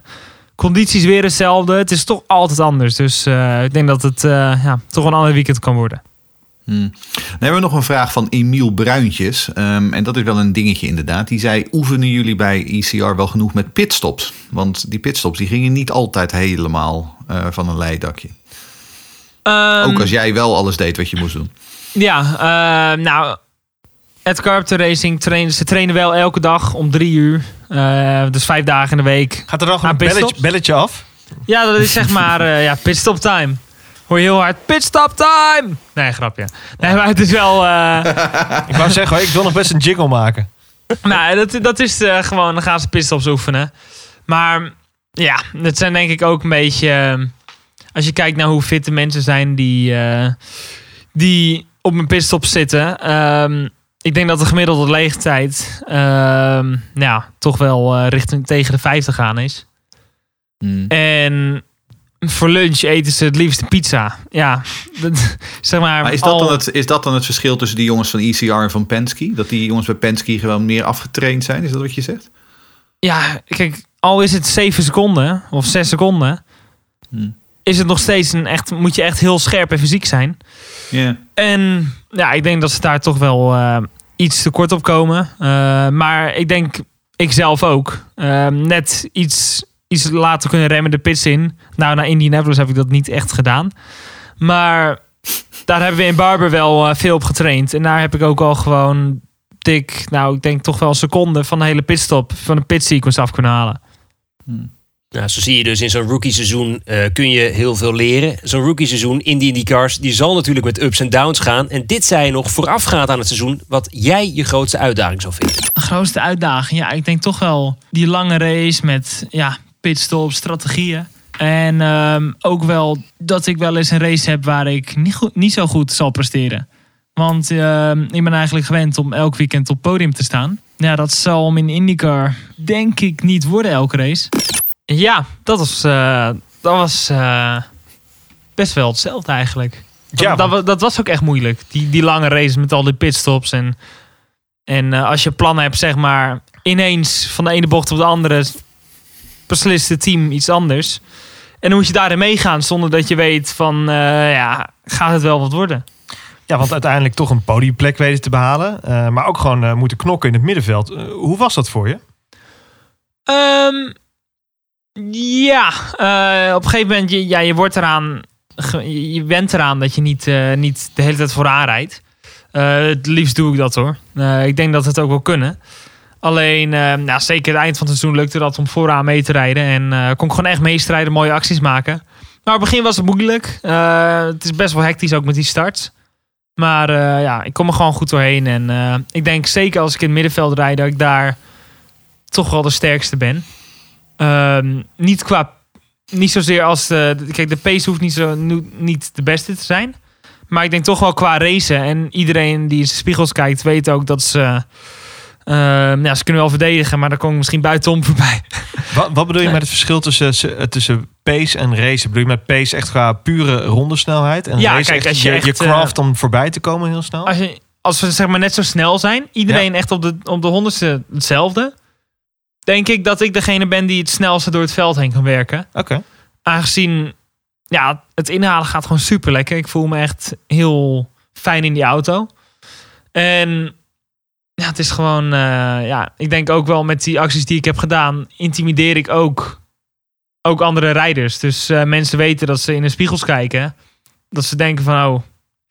condities weer hetzelfde. Het is toch altijd anders. Dus eh, ik denk dat het ja, toch een ander weekend kan worden. Hmm. Dan hebben we nog een vraag van Emiel Bruintjes. Ehm, en dat is wel een dingetje inderdaad. Die zei, oefenen jullie bij ECR wel genoeg met pitstops? Want die pitstops die gingen niet altijd helemaal van een leidakje. Ehm, Ook als jij wel alles deed wat je moest doen. Ja, eh, nou, het Carpenter Racing trainen, ze trainen wel elke dag om drie uur. Eh, dus vijf dagen in de week. Gaat er dan gewoon een belletje, af? Ja, dat is zeg maar eh, ja, pitstop time. Hoor je heel hard, pitstop time! Nee, grapje. Nee, maar het is wel... eh, Ik wou zeggen, ik wil nog best een jingle maken. nou, dat, dat is eh, gewoon, dan gaan ze pitstops oefenen. Maar ja, het zijn denk ik ook een beetje... als je kijkt naar hoe fit de mensen zijn die, eh, die op een pitstop zitten. ehm, ik denk dat de gemiddelde leegtijd ehm, ja, toch wel eh, richting tegen de 50 gaan is. Hmm. En voor lunch eten ze het liefst pizza. Ja, dat, zeg maar. Maar is dat, al- dan het, is dat dan het verschil tussen die jongens van ECR en van Penske? Dat die jongens bij Penske gewoon meer afgetraind zijn? Is dat wat je zegt? Ja, kijk, al is het 7 seconden of 6 seconden, Hmm. Is het nog steeds een echt, moet je echt heel scherp en fysiek zijn. Ja. En ja, ik denk dat ze daar toch wel eh, iets te kort op komen. Eh, maar ik denk, ik zelf ook, eh, net iets, iets later kunnen remmen de pits in. Nou, naar Indianapolis heb ik dat niet echt gedaan. Maar daar hebben we in Barber wel veel op getraind. En daar heb ik ook al gewoon dik, nou, ik denk toch wel een seconde van de hele pitstop, van een pitsequence af kunnen halen. Nou, zo zie je dus in zo'n rookie seizoen eh, kun je heel veel leren. Zo'n rookie seizoen in die IndyCars, die zal natuurlijk met ups en downs gaan. En dit zei je nog voorafgaand aan het seizoen, wat jij je grootste uitdaging zou vinden. De grootste uitdaging, ja, ik denk toch wel die lange race met ja, pitstops, strategieën. En ehm, ook wel dat ik wel eens een race heb waar ik niet, goed, niet zo goed zal presteren. Want ehm, ik ben eigenlijk gewend om elk weekend op podium te staan. Ja, dat zal hem in IndyCar denk ik niet worden elke race. Ja, dat was, eh, dat was eh, best wel hetzelfde eigenlijk. Dat, Ja, dat, dat was ook echt moeilijk. Die, die lange race met al die pitstops. En, en eh, als je plannen hebt, zeg maar, ineens van de ene bocht op de andere beslist het team iets anders. En dan moet je daarin meegaan zonder dat je weet van, ja, gaat het wel wat worden? Ja, want uiteindelijk toch een podiumplek weten te behalen. eh, maar ook gewoon moeten knokken in het middenveld. Hoe was dat voor je? Ehm, ja, eh, op een gegeven moment, je, ja, je wordt eraan, je went eraan dat je niet, eh, niet de hele tijd vooraan rijdt. Eh, het liefst doe ik dat hoor. Ik denk dat het ook wel kunnen. Alleen, nou, zeker het eind van het seizoen lukte dat om vooraan mee te rijden. En kon ik gewoon echt meestrijden, mooie acties maken. Maar het begin was het moeilijk. Het is best wel hectisch ook met die starts. Maar ja, ik kom er gewoon goed doorheen. En ik denk zeker als ik in het middenveld rijd, dat ik daar toch wel de sterkste ben. Ehm, niet qua. Niet zozeer als de. Kijk, de pace hoeft niet, zo, niet de beste te zijn. Maar ik denk toch wel qua racen. En iedereen die in zijn spiegels kijkt, weet ook dat ze. ehm, ja, ze kunnen wel verdedigen, maar dan kom ik misschien buitenom voorbij. Wat, wat bedoel je met het verschil tussen, tussen pace en race? Bedoel je met pace echt qua pure rondesnelheid? En Ja, race kijk, echt als je je, je echt, eh, craft om voorbij te komen heel snel? Als, je, als we zeg maar net zo snel zijn, iedereen echt op de, op de honderdste hetzelfde. Denk ik dat ik degene ben die het snelste door het veld heen kan werken. Oké. Aangezien ja, het inhalen gaat gewoon super lekker. Ik voel me echt heel fijn in die auto. En ja, het is gewoon, eh, ja, ik denk ook wel met die acties die ik heb gedaan, intimideer ik ook, ook andere rijders. Dus eh, mensen weten dat ze in de spiegels kijken, dat ze denken van, oh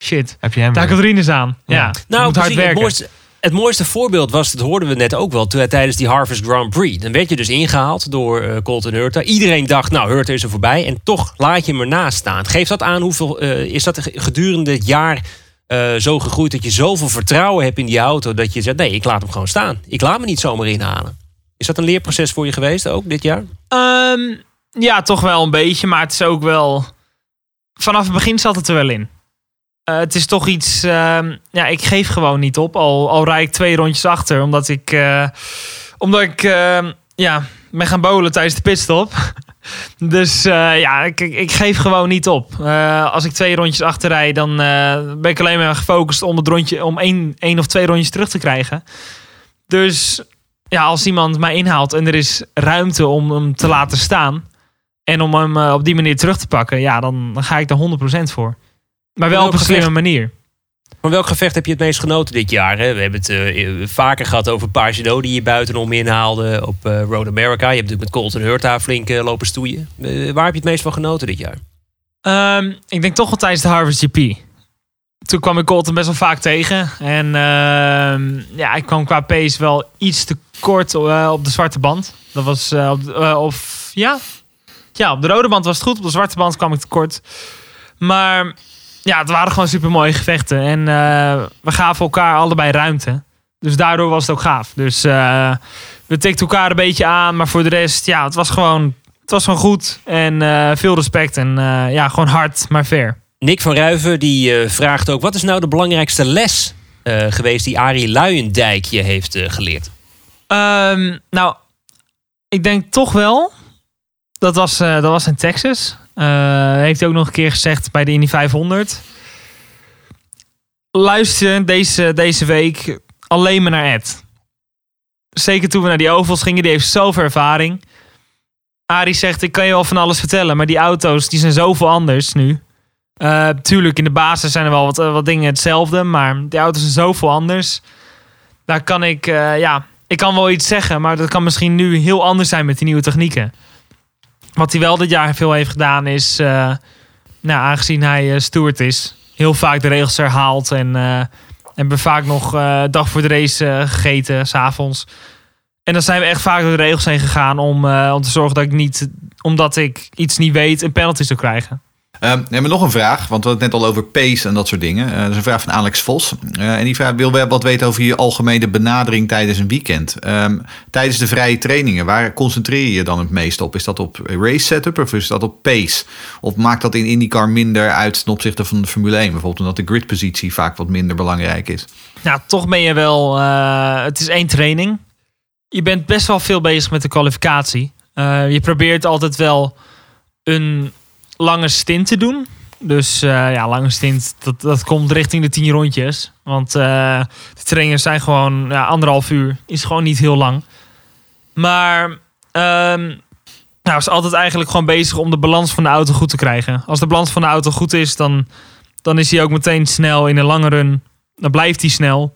shit, Heb je hem daar komt aan. Ja, Nou, moet hard het, werken. mooiste, het mooiste voorbeeld was, dat hoorden we net ook wel, tijdens die Harvest Grand Prix. Dan werd je dus ingehaald door eh, Colton Hurta. Iedereen dacht, nou, Hurta is er voorbij. En toch laat je hem ernaast staan. Geeft dat aan hoeveel, eh, is dat gedurende het jaar eh, zo gegroeid dat je zoveel vertrouwen hebt in die auto, dat je zegt, nee, ik laat hem gewoon staan. Ik laat me niet zomaar inhalen. Is dat een leerproces voor je geweest ook dit jaar? Ehm, ja, toch wel een beetje, maar het is ook wel. Vanaf het begin zat het er wel in. Eh, het is toch iets. ehm, ja, ik geef gewoon niet op. Al, al rijd ik twee rondjes achter, omdat ik. eh, omdat ik. ehm, ja, ben gaan bowlen tijdens de pitstop. dus eh, ja, ik, ik, geef gewoon niet op. Als ik twee rondjes achter rijd, dan ben ik alleen maar gefocust om het rondje. om één, één of twee rondjes terug te krijgen. Dus ja, als iemand mij inhaalt en er is ruimte om hem te laten staan. En om hem op die manier terug te pakken, ja, dan, dan ga ik daar 100% voor. Maar wel op een slimme manier. Van welk gevecht heb je het meest genoten dit jaar? Hè? We hebben het eh, vaker gehad over Pagino die je buitenom inhaalde op eh, Road America. Je hebt natuurlijk met Colton Hurta flink eh, lopen stoeien. Waar heb je het meest van genoten dit jaar? Ehm, ik denk toch wel tijdens de Harvest GP. Toen kwam ik Colton best wel vaak tegen. En ehm, ja, ik kwam qua pace wel iets te kort op de zwarte band. Dat was op, of ja. ja, op de rode band was het goed. Op de zwarte band kwam ik te kort. Maar ja, het waren gewoon super mooie gevechten. En eh, we gaven elkaar allebei ruimte. Dus daardoor was het ook gaaf. Dus eh, we tikten elkaar een beetje aan. Maar voor de rest, ja, het was gewoon, het was gewoon goed. En eh, veel respect. En eh, ja, gewoon hard, maar fair. Nick van Ruiven die eh, vraagt ook... wat is nou de belangrijkste les eh, geweest die Arie Luijendijk je heeft geleerd? Ehm, nou, ik denk toch wel. Dat was, eh, dat was in Texas. Eh, heeft hij ook nog een keer gezegd bij de Indy 500. Luister deze, deze week alleen maar naar Ed. Zeker toen we naar die ovals gingen. Die heeft zoveel ervaring. Arie zegt, ik kan je wel van alles vertellen. Maar die auto's die zijn zoveel anders nu. Eh, tuurlijk, in de basis zijn er wel wat, eh, wat dingen hetzelfde. Maar die auto's zijn zoveel anders. Daar kan ik, ja, ik kan wel iets zeggen, maar dat kan misschien nu heel anders zijn met die nieuwe technieken. Wat hij wel dit jaar veel heeft gedaan is, eh, nou, aangezien hij eh, steward is, heel vaak de regels herhaald en eh, hebben vaak nog dag voor de race gegeten, s'avonds. En dan zijn we echt vaak door de regels heen gegaan om, om te zorgen dat ik niet, omdat ik iets niet weet, een penalty zou krijgen. Ehm, we hebben nog een vraag, want we hadden het net al over pace en dat soort dingen. Eh, dat is een vraag van Alex Vos. Eh, en die vraag wil wel wat weten over je algemene benadering tijdens een weekend. Ehm, tijdens de vrije trainingen, waar concentreer je je dan het meest op? Is dat op race setup of is dat op pace? Of maakt dat in IndyCar minder uit ten opzichte van de Formule 1? Bijvoorbeeld omdat de gridpositie vaak wat minder belangrijk is. Nou, toch ben je wel. eh, het is één training. Je bent best wel veel bezig met de kwalificatie. Je probeert altijd wel een lange stint te doen. Dus eh, ja, lange stint, dat, dat komt richting de tien rondjes. Want eh, de trainingen zijn gewoon ja, anderhalf uur. Is gewoon niet heel lang. Maar ehm nou, is altijd eigenlijk gewoon bezig om de balans van de auto goed te krijgen. Als de balans van de auto goed is, dan, dan is hij ook meteen snel in een lange run. Dan blijft hij snel.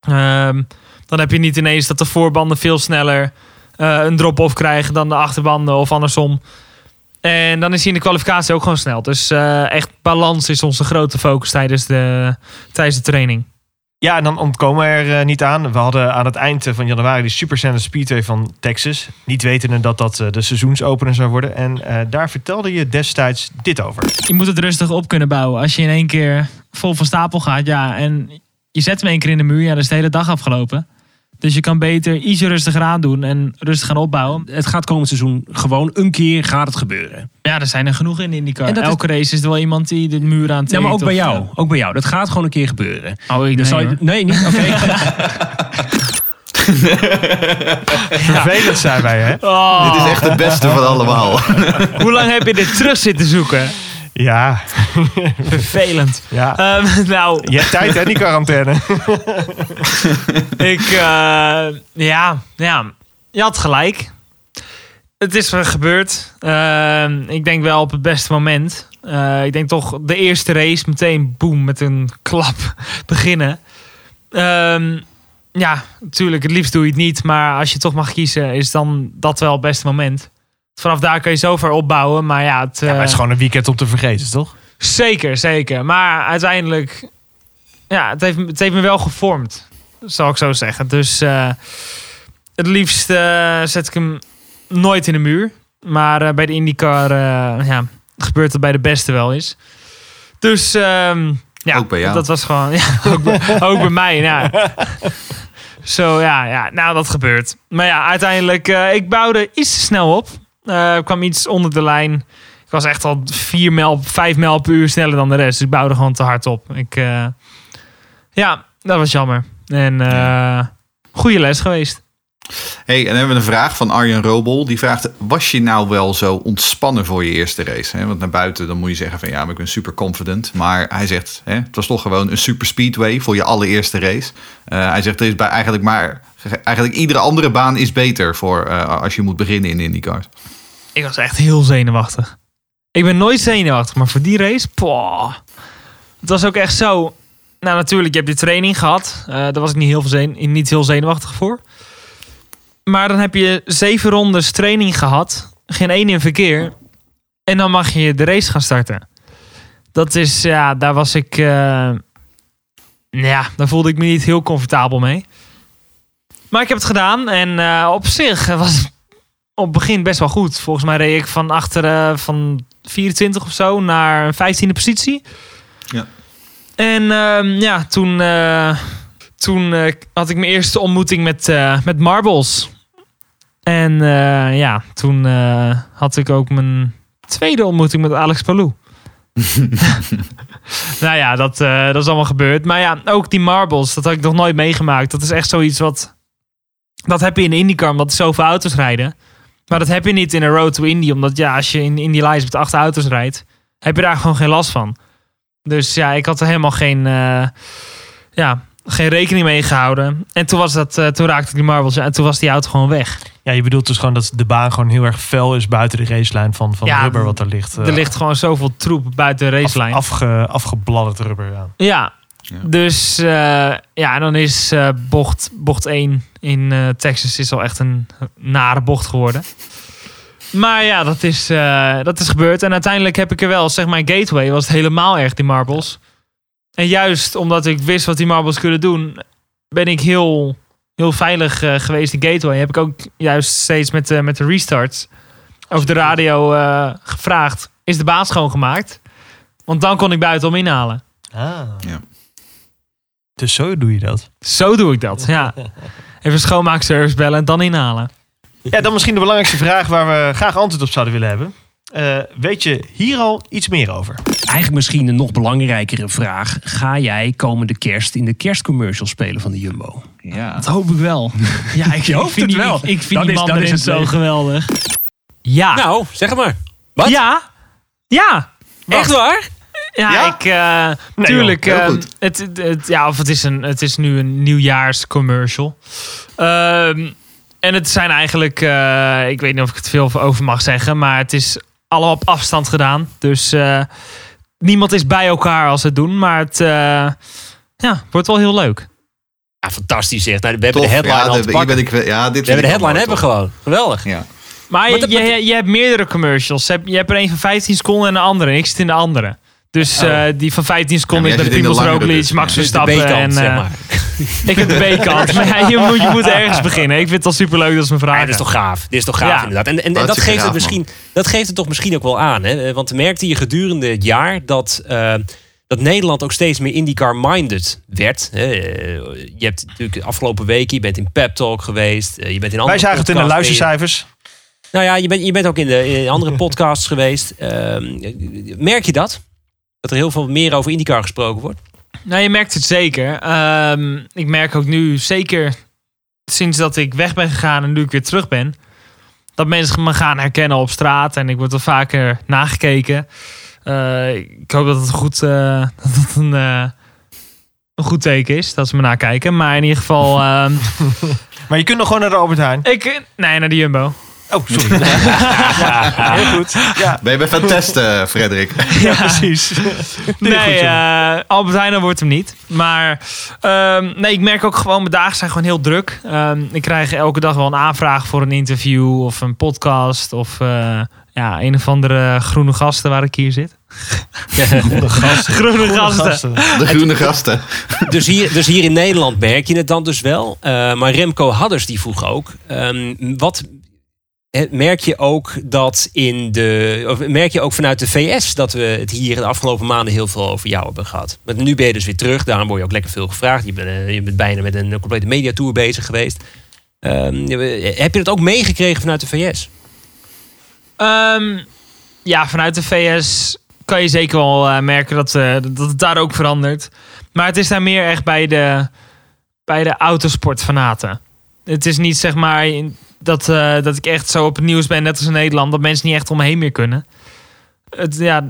Ehm, dan heb je niet ineens dat de voorbanden veel sneller eh, een drop-off krijgen dan de achterbanden of andersom. En dan is hij in de kwalificatie ook gewoon snel. Dus eh, echt balans is onze grote focus tijdens de, tijdens de training. Ja, en dan ontkomen we er eh, niet aan. We hadden aan het eind eh, van januari die Super Sanders Speedway van Texas. Niet wetende dat dat de seizoensopener zou worden. En eh, daar vertelde je destijds dit over. Je moet het rustig op kunnen bouwen. Als je in één keer vol van stapel gaat, ja, en je zet hem één keer in de muur, ja, dan is de hele dag afgelopen. Dus je kan beter ietsje rustiger aan doen en rustig gaan opbouwen. Het gaat komend seizoen gewoon een keer gaat het gebeuren. Ja, er zijn er genoeg in IndyCar. En dat is- Elke race is er wel iemand die de muur aan Ja, maar ook bij jou. Ook bij jou. Dat gaat gewoon een keer gebeuren. Oh, ik Dan nee, je- hoor. nee, niet. Oké. Vervelend zijn wij, hè? Oh, Dit is echt het beste van allemaal. Hoe lang heb je dit terug zitten zoeken? Ja, Vervelend. ja. Ehm, nou, Je hebt tijd, hè, die quarantaine. ik, eh, ja, ja, je had gelijk. Het is gebeurd. Ehm, ik denk wel op het beste moment. Eh, ik denk toch de eerste race meteen boem met een klap beginnen. Ehm, ja, natuurlijk, het liefst doe je het niet. Maar als je toch mag kiezen, is dan dat wel het beste moment. Vanaf daar kun je zo ver opbouwen. Maar ja, het, Ja, maar eh, het is gewoon een weekend om te vergeten, toch? Zeker, zeker. Maar uiteindelijk, ja, het heeft, het heeft me wel gevormd, zal ik zo zeggen. Dus eh, het liefst eh, zet ik hem nooit in de muur. Maar eh, bij de IndyCar eh, ja, gebeurt dat bij de beste wel eens. Dus ehm, ja, Ook bij jou. dat was gewoon, ja, ook, bij, ook bij mij. Ja. Zo ja, ja, nou dat gebeurt. Maar ja, uiteindelijk, eh, ik bouwde iets te snel op. Ik kwam iets onder de lijn. Ik was echt al 4 mijl, 5 mijl per uur sneller dan de rest. Dus ik bouwde gewoon te hard op. Ik, eh, ja, dat was jammer. En eh goede les geweest. Hey, en dan hebben we een vraag van Arjen Robol. Die vraagt, was je nou wel zo ontspannen voor je eerste race? Want naar buiten dan moet je zeggen van ja, maar ik ben super confident. Maar hij zegt, het was toch gewoon een super speedway voor je allereerste race. Hij zegt, er is bij eigenlijk maar... Eigenlijk iedere andere baan is beter voor eh, als je moet beginnen in IndyCars. Ik was echt heel zenuwachtig. Ik ben nooit zenuwachtig, maar voor die race. Het was ook echt zo. Nou, natuurlijk, je hebt die training gehad. Eh, daar was ik niet heel, veel zen- niet heel zenuwachtig voor. Maar dan heb je zeven rondes training gehad. Geen één in verkeer. En dan mag je de race gaan starten. Dat is, ja, daar was ik. eh, ja, daar voelde ik me niet heel comfortabel mee. Maar ik heb het gedaan. En eh, op zich was het op het begin best wel goed. Volgens mij reed ik van achter eh, van 24 of zo naar een 15e positie. Ja. En ehm, ja, toen, eh, toen had ik mijn eerste ontmoeting met, met Marbles. En ja, toen had ik ook mijn tweede ontmoeting met Alex Palou. nou ja, dat, dat is allemaal gebeurd. Maar ja, ook die Marbles, dat had ik nog nooit meegemaakt. Dat is echt zoiets wat... Dat heb je in IndyCar, omdat er zoveel auto's rijden. Maar dat heb je niet in een Road to Indy. Omdat ja, als je in Indy Lights met acht auto's rijdt, heb je daar gewoon geen last van. Dus ja, ik had er helemaal geen, eh, ja, geen rekening mee gehouden. En toen, was dat, eh, toen raakte ik die marbles en toen was die auto gewoon weg. Ja, je bedoelt dus gewoon dat de baan gewoon heel erg fel is buiten de racelijn van, van Ja, rubber wat er ligt. eh, er ligt gewoon zoveel troep buiten de af, racelijn. afge, afgebladderd rubber. Ja. Ja. Ja. Dus eh, ja, en dan is eh, bocht, bocht 1 in eh, Texas is al echt een nare bocht geworden. Maar ja, dat is, eh, dat is gebeurd. En uiteindelijk heb ik er wel, zeg maar, Gateway was het helemaal erg, die marbles. En juist omdat ik wist wat die marbles kunnen doen, ben ik heel, heel veilig eh, geweest in Gateway. Heb ik ook juist steeds met, de met de restarts over de radio eh, gevraagd: is de baan schoongemaakt? Want dan kon ik buitenom inhalen. Ah. Ja. Dus zo doe je dat. Zo doe ik dat, ja. Even schoonmaakservice bellen en dan inhalen. Ja, dan misschien de belangrijkste vraag waar we graag antwoord op zouden willen hebben. Eh, weet je hier al iets meer over? Eigenlijk misschien een nog belangrijkere vraag. Ga jij komende kerst in de kerstcommercial spelen van de Jumbo? Ja. Dat hoop ik wel. Ja, ik, vind het wel. Ik, ik vind Dan die is- man dan is zo geweldig. Ja. Nou, zeg maar. Wat? Ja. Ja. Echt waar? Ja, Ja? ik... eh tuurlijk. joh, heel eh, goed. het, het, het- ja, of het is, een, het is nu een nieuwjaarscommercial. Ehm en het zijn eigenlijk... eh, ik weet niet of ik het veel over mag zeggen. Maar het is allemaal op afstand gedaan. Dus eh, niemand is bij elkaar als ze het doen. Maar het eh, ja, wordt wel heel leuk. Ja, fantastisch zeg. Nou, we hebben Tof. de headline ja, al de- te hier pakken. ben ik, ja, dit We hebben de headline hebben gewoon. Geweldig. Ja. Maar Maar je, je, je hebt meerdere commercials. Je hebt, je hebt er een van 15 seconden en de andere. En ik zit in de andere. Dus eh, die van 15 seconden Ja, is Primoz Roglic, dus. Max Ja, Dus Verstappen. En, zeg eh, maar. ik heb de B-kant. maar ja, je, moet, je moet ergens beginnen. Ik vind het al superleuk dat ze me Ja, vragen. dit is toch gaaf. Dit is toch gaaf Ja. inderdaad. En, en, en dat, geeft het gaaf, misschien, dat geeft het toch misschien ook wel aan. Hè? Want merkte je gedurende het jaar dat, eh, dat Nederland ook steeds meer IndyCar-minded werd. Eh, Je hebt natuurlijk de afgelopen weken, je bent in Pep Talk geweest. eh, Je bent in andere Wij zagen het in de luistercijfers. Nou ja, je bent, je bent ook in, de, in andere podcasts geweest. Ehm, merk je dat? Dat er heel veel meer over IndyCar gesproken wordt? Nou, je merkt het zeker. Ehm, ik merk ook nu, zeker sinds dat ik weg ben gegaan en nu ik weer terug ben, dat mensen me gaan herkennen op straat en ik word er vaker nagekeken. Eh, ik hoop dat het goed, eh, dat het een, eh, een goed teken is, dat ze me nakijken. Maar in ieder geval, ehm, Maar je kunt nog gewoon naar de Albert Heijn. ik, nee, naar de Jumbo. Oh, sorry. Heel goed. Ja, Ben je bij van testen, Frederik? ja precies. Nee, goed, eh Albert Heijn wordt hem niet. Maar ehm, nee, ik merk ook gewoon, mijn dagen zijn gewoon heel druk. Ehm, ik krijg elke dag wel een aanvraag voor een interview of een podcast. Of eh, ja, een of andere groene gasten waar ik hier zit. groene gasten. De groene gasten. Dus hier, dus hier in Nederland merk je het dan dus wel. Eh, maar Remco Hadders die vroeg ook. ehm, wat eh, merk je ook dat in de. Of merk je ook vanuit de VS dat we het hier de afgelopen maanden heel veel over jou hebben gehad? Want nu ben je dus weer terug. Daarom word je ook lekker veel gevraagd. Je bent, eh, je bent bijna met een complete mediatour bezig geweest. Ehm, heb je dat ook meegekregen vanuit de VS? Ehm, ja, vanuit de VS kan je zeker wel eh, merken dat, eh, dat het daar ook verandert. Maar het is daar meer echt bij de, bij de autosportfanaten. Het is niet zeg maar in- dat, eh, dat ik echt zo op het nieuws ben, net als in Nederland, dat mensen niet echt om me heen meer kunnen. Het, ja,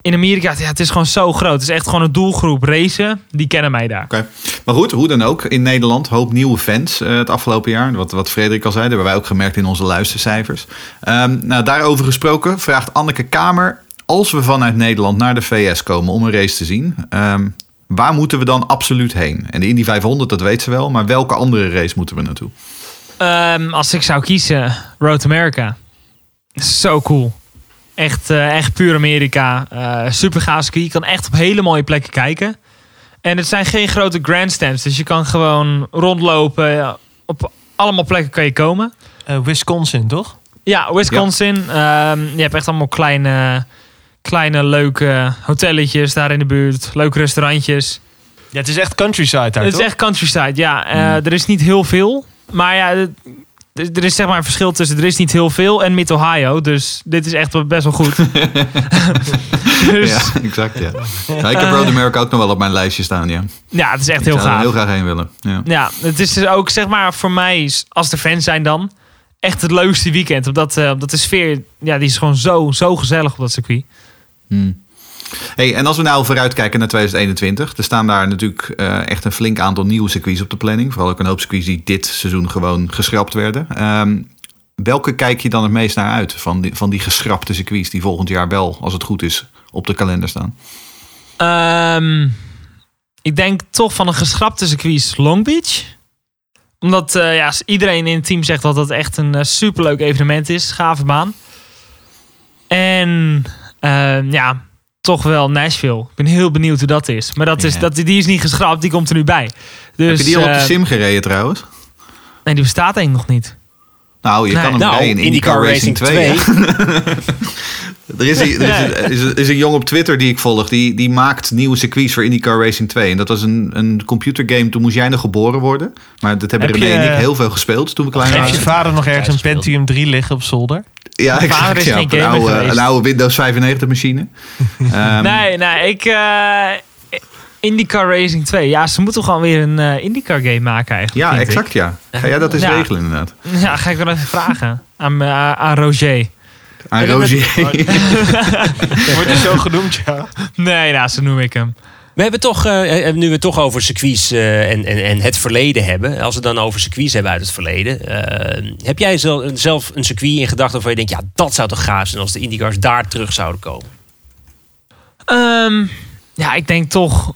in Amerika, ja, het is gewoon zo groot. Het is echt gewoon een doelgroep racen. Die kennen mij daar. Oké. Maar goed, hoe dan ook. In Nederland hoop nieuwe fans eh, het afgelopen jaar. Wat, wat Frederik al zei, dat hebben wij ook gemerkt in onze luistercijfers. Ehm, nou, daarover gesproken vraagt Anneke Kamer... als we vanuit Nederland naar de VS komen om een race te zien... ehm, waar moeten we dan absoluut heen? En de Indy 500, dat weet ze wel. Maar welke andere race moeten we naartoe? Ehm, als ik zou kiezen, Road America. Zo cool. Echt, eh, echt puur Amerika. Eh super gaaf ski. Je kan echt op hele mooie plekken kijken. En het zijn geen grote grandstands. Dus je kan gewoon rondlopen. Ja, Op allemaal plekken kan je komen. Eh, Wisconsin, toch? Ja, Wisconsin. Ehm, je hebt echt allemaal kleine, kleine leuke hotelletjes daar in de buurt. Leuke restaurantjes. Ja, het is echt countryside daar, Het is echt countryside, ja. Eh, Er is niet heel veel. Maar ja, er- is zeg maar een verschil tussen er is niet heel veel en Mid-Ohio. Dus dit is echt best wel goed. dus Ja, ja. exact, ja. ja ik heb Road America ook nog wel op mijn lijstje staan, ja. het is echt Ik heel zou er gaaf. heel graag heen willen. Ja. Ja, het is dus ook zeg maar voor mij, als er fans zijn dan, echt het leukste weekend. Omdat, eh, omdat de sfeer, ja, die is gewoon zo, zo gezellig op dat circuit. Hmm. Hey, en als we nou vooruitkijken naar 2021, er staan daar natuurlijk eh, echt een flink aantal nieuwe circuits op de planning. Vooral ook een hoop circuits die dit seizoen gewoon geschrapt werden. Ehm, welke kijk je dan het meest naar uit van die, van die geschrapte circuits die volgend jaar wel, als het goed is, op de kalender staan? Ehm, ik denk toch van een geschrapte circuit Long Beach. Omdat eh, ja, iedereen in het team zegt dat het echt een eh, superleuk evenement is. Gave baan. En ehm, ja, toch wel Nashville. Ik ben heel benieuwd hoe dat is. Maar dat is, Ja. dat, die is niet geschrapt, die komt er nu bij. Dus, Heb je die al op de eh, sim gereden trouwens? Nee, die bestaat denk ik nog niet. Nou, je Nee. kan hem Nou, rijden in IndyCar, Racing 2. hè? Er is, die- er is, een- is, een- is een jongen op Twitter die ik volg. Die, die maakt nieuwe circuits voor IndyCar Racing 2. En dat was een, een computergame. Toen moest jij nog geboren worden. Maar dat hebben Heb René en ik heel veel gespeeld toen we klein Heeft waren. je vader nog ergens een. Pentium 3 liggen op zolder? Ja, Mijn vader exact. is Ja, geen een, gamer oude, geweest. een oude Windows 95 machine. Ehm, nee, nee, ik... eh, IndyCar Racing 2. Ja, ze moeten gewoon weer een eh, IndyCar game maken eigenlijk. Ja, vind ik. exact ja. Ga jij dat eens Ja. regelen inderdaad? Ja, ga ik wel even vragen aan, eh, aan Roger. Aan. Wordt hij zo genoemd, ja. Nee, nou, zo noem ik hem. We hebben toch, eh, eh, nu we het toch over circuits eh, en, en, en het verleden hebben. Als we het dan over circuits hebben uit het verleden. eh, heb jij zelf, zelf een circuit in gedachten waarvan je denkt... ja, dat zou toch gaaf zijn als de IndyCars daar terug zouden komen? Ehm, ja, ik denk toch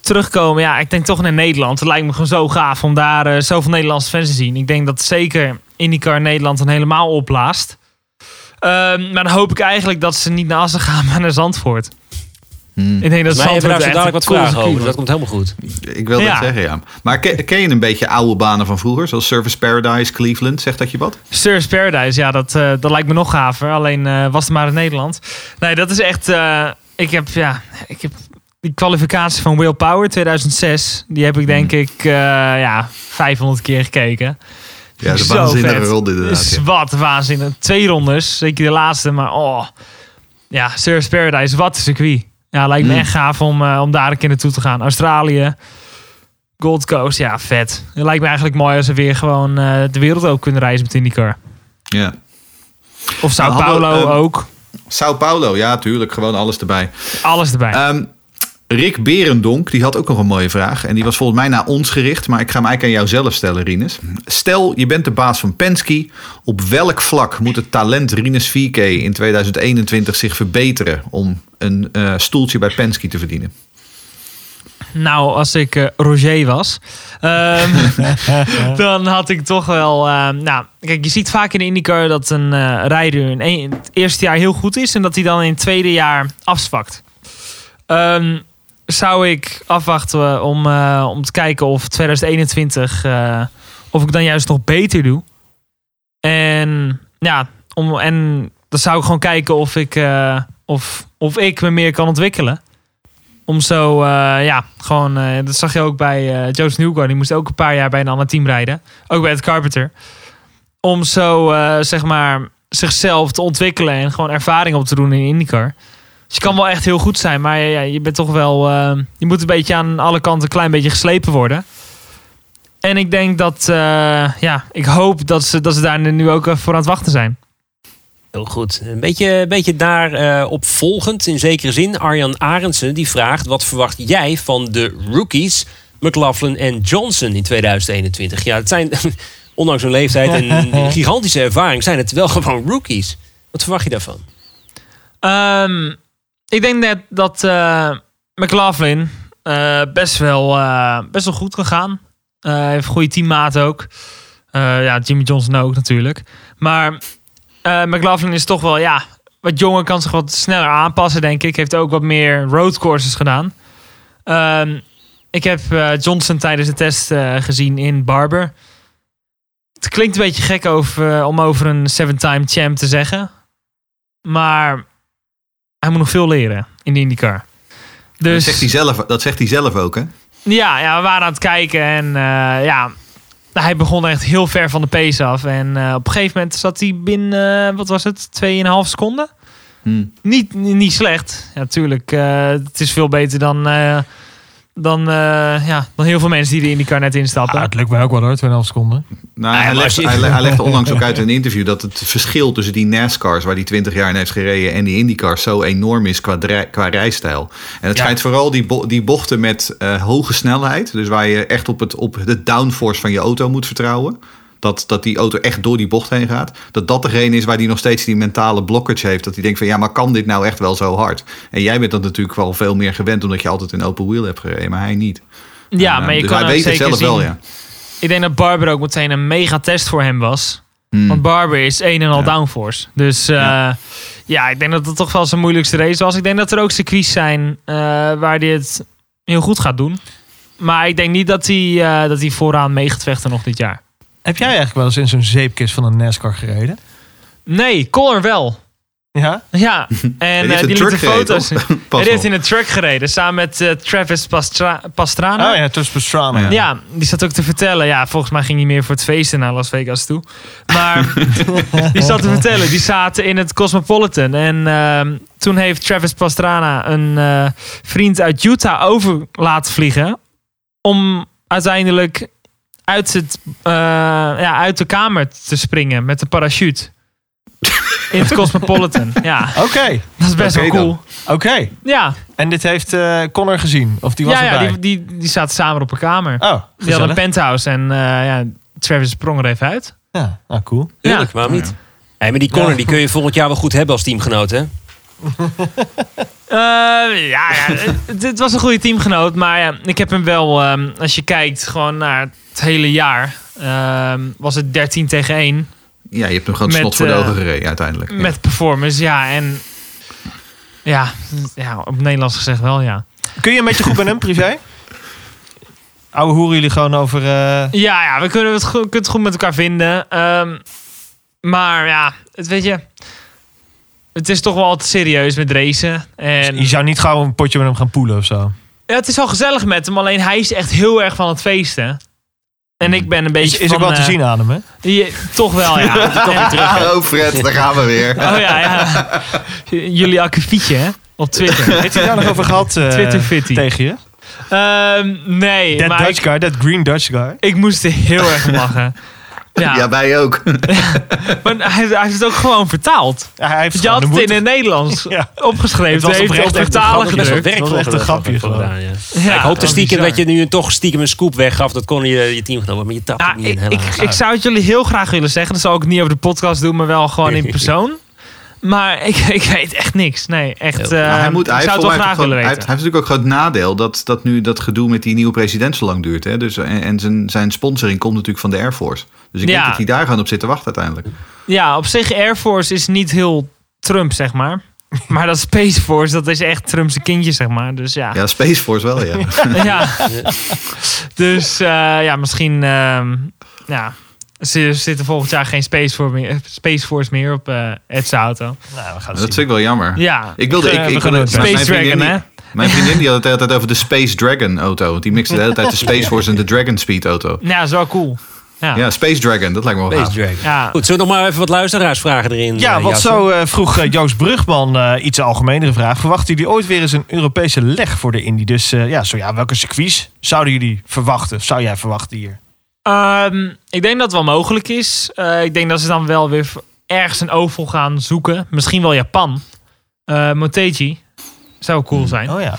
terugkomen. Ja, ik denk toch naar Nederland. Het lijkt me gewoon zo gaaf om daar eh, zoveel Nederlandse fans te zien. Ik denk dat zeker IndyCar Nederland dan helemaal opblaast. Ehm, maar dan hoop ik eigenlijk dat ze niet naar Assen gaan, maar naar Zandvoort. Ik denk dat daar Zandvoort zo echt dadelijk wat cool vragen over. Dat komt helemaal goed. Ik wilde Ja. het zeggen, ja. Maar ken, ken je een beetje oude banen van vroeger? Zoals Service Paradise, Cleveland, zegt dat je wat? Surf's Paradise, ja, dat, eh, dat lijkt me nog gaver. Alleen eh, was het maar in Nederland. Nee, dat is echt... eh, ik heb, ja, ik heb die kwalificatie van Will Power 2006. Die heb ik denk ik, eh, ja, 500 keer gekeken. Ja, de waanzinnige vet. ronde inderdaad. Is ja. wat waanzinnig. Twee rondes, zeker de laatste, maar oh. Ja, Surf's Paradise, wat een circuit. Ja, lijkt me Mm. echt gaaf om, eh, om daar een keer naartoe te gaan. Australië, Gold Coast, ja, vet. Het lijkt me eigenlijk mooi als we weer gewoon eh, de wereld ook kunnen reizen met IndyCar. Ja. Of Sao Nou, we, Paulo ehm, ook. Sao Paulo, ja, tuurlijk. Gewoon alles erbij. Alles erbij. Ehm, Rick Berendonk, die had ook nog een mooie vraag. En die was volgens mij naar ons gericht. Maar ik ga hem eigenlijk aan jou zelf stellen, Rinus. Stel, je bent de baas van Penske. Op welk vlak moet het talent Rinus VK in 2021 zich verbeteren... om een eh, stoeltje bij Penske te verdienen? Nou, als ik eh, Roger was, ehm, dan had ik toch wel. ehm, nou, kijk, je ziet vaak in de IndyCar dat een eh rijder in, een- in het eerste jaar heel goed is en dat hij dan in het tweede jaar afzwakt. Ehm, zou ik afwachten om, eh, om te kijken of 2021 eh, of ik dan juist nog beter doe. En ja, om, en dan zou ik gewoon kijken of ik, eh, of, of ik me meer kan ontwikkelen. Om zo, eh, ja, gewoon, eh, dat zag je ook bij eh Joost Newgar. Die moest ook een paar jaar bij een ander team rijden. Ook bij het Carpenter. Om zo, eh, zeg maar, zichzelf te ontwikkelen en gewoon ervaring op te doen in IndyCar. Dus je kan wel echt heel goed zijn, maar ja, je bent toch wel, eh, je moet een beetje aan alle kanten een klein beetje geslepen worden. En ik denk dat, eh, ja, ik hoop dat ze, dat ze daar nu ook eh, voor aan het wachten zijn. Heel goed. Een beetje, een beetje daar eh, opvolgend in zekere zin. Arjan Arendsen die vraagt: wat verwacht jij van de rookies McLaughlin en Johnson in 2021? Ja, het zijn ondanks hun leeftijd en gigantische ervaring zijn het wel gewoon rookies. Wat verwacht je daarvan? Ehm, ik denk net dat eh, McLaughlin eh, best, wel, eh, best wel goed kan gaan. Eh, Hij heeft goede teammaat ook. Ja, Jimmy Johnson ook natuurlijk. Maar McLaughlin is toch wel, ja, wat jonger, kan zich wat sneller aanpassen, denk ik. Heeft ook wat meer roadcourses gedaan. Ehm, ik heb Johnson tijdens de test gezien in Barber. Het klinkt een beetje gek over, om over een seven-time champ te zeggen. Maar hij moet nog veel leren in de IndyCar. Dat, Dus zegt hij zelf, dat zegt hij zelf ook, hè? ja, ja, we waren aan het kijken en eh, ja, hij begon echt heel ver van de pace af. En eh, op een gegeven moment zat hij binnen, eh, wat was het, 2,5 seconden? Hmm. Niet, niet slecht. Ja, natuurlijk. het is veel beter dan, dan, eh, ja, dan heel veel mensen die de IndyCar net instappen. Ah, het lukt mij ook wel hoor, 2,5 seconden. Nou, Ja, hij, hij, hij legde onlangs ook uit in een interview dat het verschil tussen die NASCARs, waar hij 20 jaar in heeft gereden, en die IndyCars zo enorm is qua, qua rijstijl. En het Ja. schijnt vooral die, bo- die bochten met eh, hoge snelheid, dus waar je echt op het, op de downforce van je auto moet vertrouwen. Dat, dat die auto echt door die bocht heen gaat. Dat dat degene is waar hij nog steeds die mentale blokkage heeft. Dat hij denkt van ja, maar kan dit nou echt wel zo hard? En jij bent dat natuurlijk wel veel meer gewend omdat je altijd in open wheel hebt gereden, maar hij niet. ja, Eh, maar je dus kan hij ook weet het zelf zien. wel, ja. Ik denk dat Barber ook meteen een mega test voor hem was. Hmm. Want Barber is een en al Ja. downforce. Dus eh, Ja. ja. ik denk dat het toch wel zijn moeilijkste race was. Ik denk dat er ook circuits zijn eh, waar hij het heel goed gaat doen. Maar ik denk niet dat hij, eh, dat hij vooraan mee gaat vechten nog dit jaar. Heb jij eigenlijk wel eens in zo'n zeepkist van een NASCAR gereden? Nee, Connor wel. Ja? Ja, en eh, die heeft die liet foto's. die heeft op. in een truck gereden samen met eh, Travis Pastra Pastrana. Oh ja, tussen Pastrana. Ja. Ja, die zat ook te vertellen. Ja, volgens mij ging hij meer voor het feesten naar Las Vegas toe. Maar die zat te vertellen. Die zaten in het Cosmopolitan. En ehm, toen heeft Travis Pastrana een eh, vriend uit Utah over laten vliegen. Om uiteindelijk uit, het, eh, ja, uit de kamer te springen met een parachute. In het Cosmopolitan. Ja, Oké, dat is best wel cool. oké. Ja, En dit heeft eh Connor gezien? Of die was ja, ja erbij? die, die, die zaten samen op een kamer. Oh, Die hadden een gezellig. penthouse en eh, ja, Travis sprong er even uit. Ja, ah, cool. Tuurlijk, Ja. waarom niet? Hey, maar die Connor Ja. die kun je volgend jaar wel goed hebben als teamgenoot, hè? Eh, ja, ja het, het was een goede teamgenoot. Maar ja, ik heb hem wel, ehm, als je kijkt gewoon naar het hele jaar, ehm, was het 13 tegen 1 Ja, je hebt hem gewoon Met, snot voor de eh, ogen gereden uiteindelijk. Ja. met performance. Ja, en Ja, ja, op Nederlands gezegd wel, ja. Kun je een beetje goed met hem, privé? Ouwe hoeren jullie gewoon over... eh, Ja, ja we kunnen het, goed, kunnen het goed met elkaar vinden. Ehm, maar ja, het weet je... Het is toch wel altijd serieus met racen. En Je zou niet gauw een potje met hem gaan poelen of zo. ja, het is wel gezellig met hem, alleen hij is echt heel erg van het feesten. En ik ben een Is, beetje is ook van... wel te eh, zien aan hem, hè? je- toch wel, ja. En- Oh Fred, daar gaan we weer. Oh ja, ja. Jullie akkefietje, hè? Op Twitter. Heeft hij daar nog over gehad eh, Twitter fitty. tegen je? Ehm, nee, That maar Dutch ik, guy, that green Dutch guy. ik moest er heel erg lachen. Ja, Ja, wij ook. maar hij, hij heeft het ook gewoon vertaald. Ja, hij heeft Je had het in het Nederlands Ja. opgeschreven. Het was heeft hij op oprecht echt een vertalen gedrukt. was echt een grapje gedaan, ja. Ja, Ja, ik hoopte dat is stiekem bizar. dat je nu toch stiekem een scoop weggaf. Dat kon je je teamgenoten, maar je tapt niet in, ik, ik zou het jullie heel graag willen zeggen. Dat zal ik niet over de podcast doen, maar wel gewoon in persoon. Maar ik, ik weet echt niks. Nee, echt. Eh, hij moet, hij zou het wel graag gewoon- willen hij weten. heeft, hij heeft natuurlijk ook gewoon het nadeel dat, dat nu dat gedoe met die nieuwe president zo lang duurt. Hè? Dus, en en zijn, zijn sponsoring komt natuurlijk van de Air Force. Dus ik Ja. denk dat hij daar gewoon op zit te wachten uiteindelijk. Ja, op zich Air Force is niet heel Trump, zeg maar. Maar dat Space Force, dat is echt Trump's kindje, zeg maar. Dus ja. Ja, Space Force wel, ja. Ja. Dus eh, ja, misschien ehm, ja, ze zitten volgend jaar geen Space Force meer, Space Force meer op eh Ed's auto. Nou, we gaan het Dat zien. vind ik wel jammer. Ja, Ik wilde, ik, eh, ik, wilde- Space vriendin Dragon, hè? Mijn vriendin die had het de hele tijd over de Space Dragon auto. Want die mixte de hele tijd de Space Force en de Dragon Speed auto. Ja, dat is wel cool. Ja. Ja, Space Dragon, dat lijkt me wel Space. Dragon. Ja. Goed, zullen we nog maar even wat luisteraarsvragen erin? Ja, eh, wat zo vroeg Joost Brugman eh, iets algemenere vraag. Verwachten jullie ooit weer eens een Europese leg voor de Indy? Dus eh, ja, zo ja, welke circuits zouden jullie verwachten? Zou jij verwachten hier? Ehm, ik denk dat het wel mogelijk is. Eh, ik denk dat ze dan wel weer ergens een oval gaan zoeken. Misschien wel Japan. Eh Motegi. Zou cool zijn. Oh ja,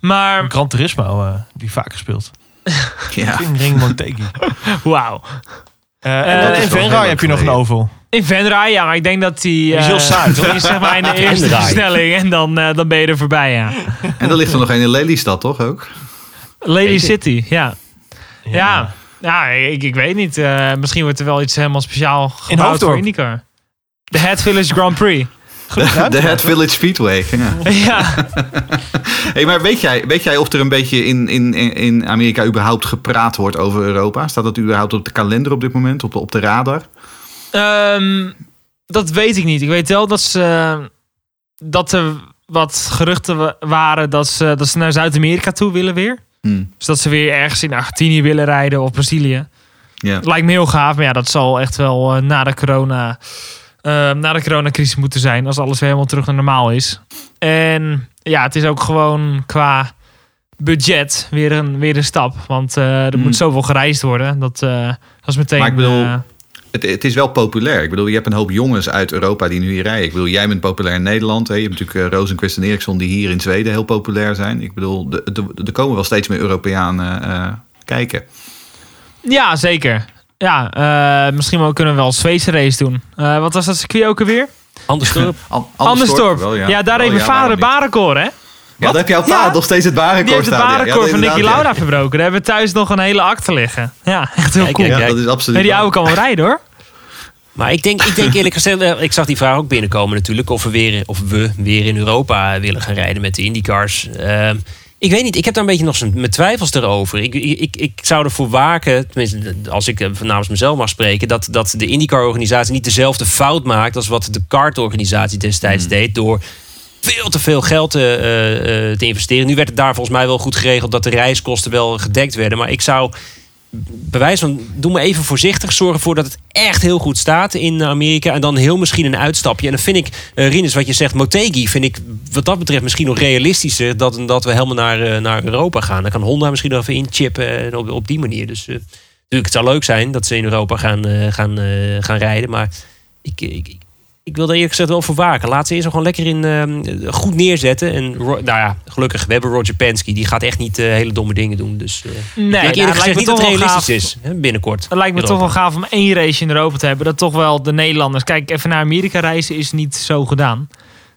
Maar Gran Turismo, eh, die vaak gespeeld. Ja. Ring Motegi. wauw. En dat in Venray heb je nog een oval. In Venray, ja, maar ik denk dat die... Die is heel saai, toch? Die is zeg maar in de eerste versnelling en dan, eh, dan ben je er voorbij, ja. En er ligt er nog een in Lelystad, toch ook? Lady City, ja. Ja, ja ik, ik weet niet. Eh, misschien wordt er wel iets helemaal speciaal gebouwd Hoofddorp. voor IndyCar. De Head Village Grand Prix. De Head Village Speedway. Ja. ja. Hey, maar weet jij, weet jij of er een beetje in, in, in Amerika überhaupt gepraat wordt over Europa? Staat dat überhaupt op de kalender op dit moment, op de, op de radar? Ehm, dat weet ik niet. Ik weet wel dat ze... Dat er wat geruchten wa- waren dat ze, dat ze naar Zuid-Amerika toe willen weer. Hm. Dus dat ze weer ergens in Argentinië willen rijden of Brazilië. Lijkt me heel gaaf, maar ja, dat zal echt wel eh, na de corona, eh, na de coronacrisis moeten zijn, als alles weer helemaal terug naar normaal is. En ja, het is ook gewoon qua budget weer een, weer een stap, want eh, er Mm. moet zoveel gereisd worden. Dat, dat is meteen. Maar ik bedoel, Het, het is wel populair. Ik bedoel, je hebt een hoop jongens uit Europa die nu hier rijden. Ik bedoel, jij bent populair in Nederland. Hè? Je hebt natuurlijk uh, Rosenquist en Eriksson die hier in Zweden heel populair zijn. Ik bedoel, de- de- er komen wel steeds meer Europeanen eh, kijken. ja, zeker. Ja, eh, misschien wel kunnen we wel een Zweedse race doen. Eh, wat was dat circuit ook alweer? Andersdorp. An- Andersdorp. wel, ja. daar Wel, heeft mijn vader barenkoor, hè? Ja, dan heb jouw pa Ja. nog steeds het Die heeft het staan. barenkoor Ja, van Nicky Lauda verbroken. Daar hebben we thuis nog een hele akte liggen. Ja, echt heel Kijk, cool. Dat is absoluut Nee, die oude kan wel rijden, hoor. Maar ik denk, ik denk eerlijk gezegd, eh, ik zag die vraag ook binnenkomen natuurlijk. Of we weer, of we weer in Europa willen gaan rijden met de IndyCars. Ehm, ik weet niet, ik heb daar een beetje nog mijn twijfels erover. Ik, ik, ik, zou ervoor waken, tenminste als ik eh, namens mezelf mag spreken... dat, dat de IndyCar-organisatie niet dezelfde fout maakt... als wat de kart-organisatie destijds deed... door veel te veel geld eh, eh, eh, te investeren. Nu werd het daar volgens mij wel goed geregeld... dat de reiskosten wel gedekt werden. Maar ik zou bewijs van, doe me even voorzichtig. Zorg ervoor dat het echt heel goed staat in Amerika. En dan heel misschien een uitstapje. En dan vind ik, uh, Rinus, wat je zegt, Motegi... vind ik wat dat betreft misschien nog realistischer... dat, dat we helemaal naar, naar Europa gaan. Dan kan Honda misschien nog even inchippen en op, op die manier. Dus natuurlijk, het zou leuk zijn dat ze in Europa gaan, gaan, gaan rijden. Maar ik, ik, ik, wil daar eerlijk gezegd wel voor waken. Laat ze eerst gewoon lekker in eh, goed neerzetten. En nou ja, gelukkig, we hebben Roger Penske. Die gaat echt niet eh, hele domme dingen doen. Dus eh, Nee, ik nou, lijkt niet dat het realistisch gaaf. is. Hè, binnenkort. Het lijkt me Europa. toch wel gaaf om één race in Europa te hebben. Dat toch wel de Nederlanders... Kijk, even naar Amerika reizen is niet zo gedaan.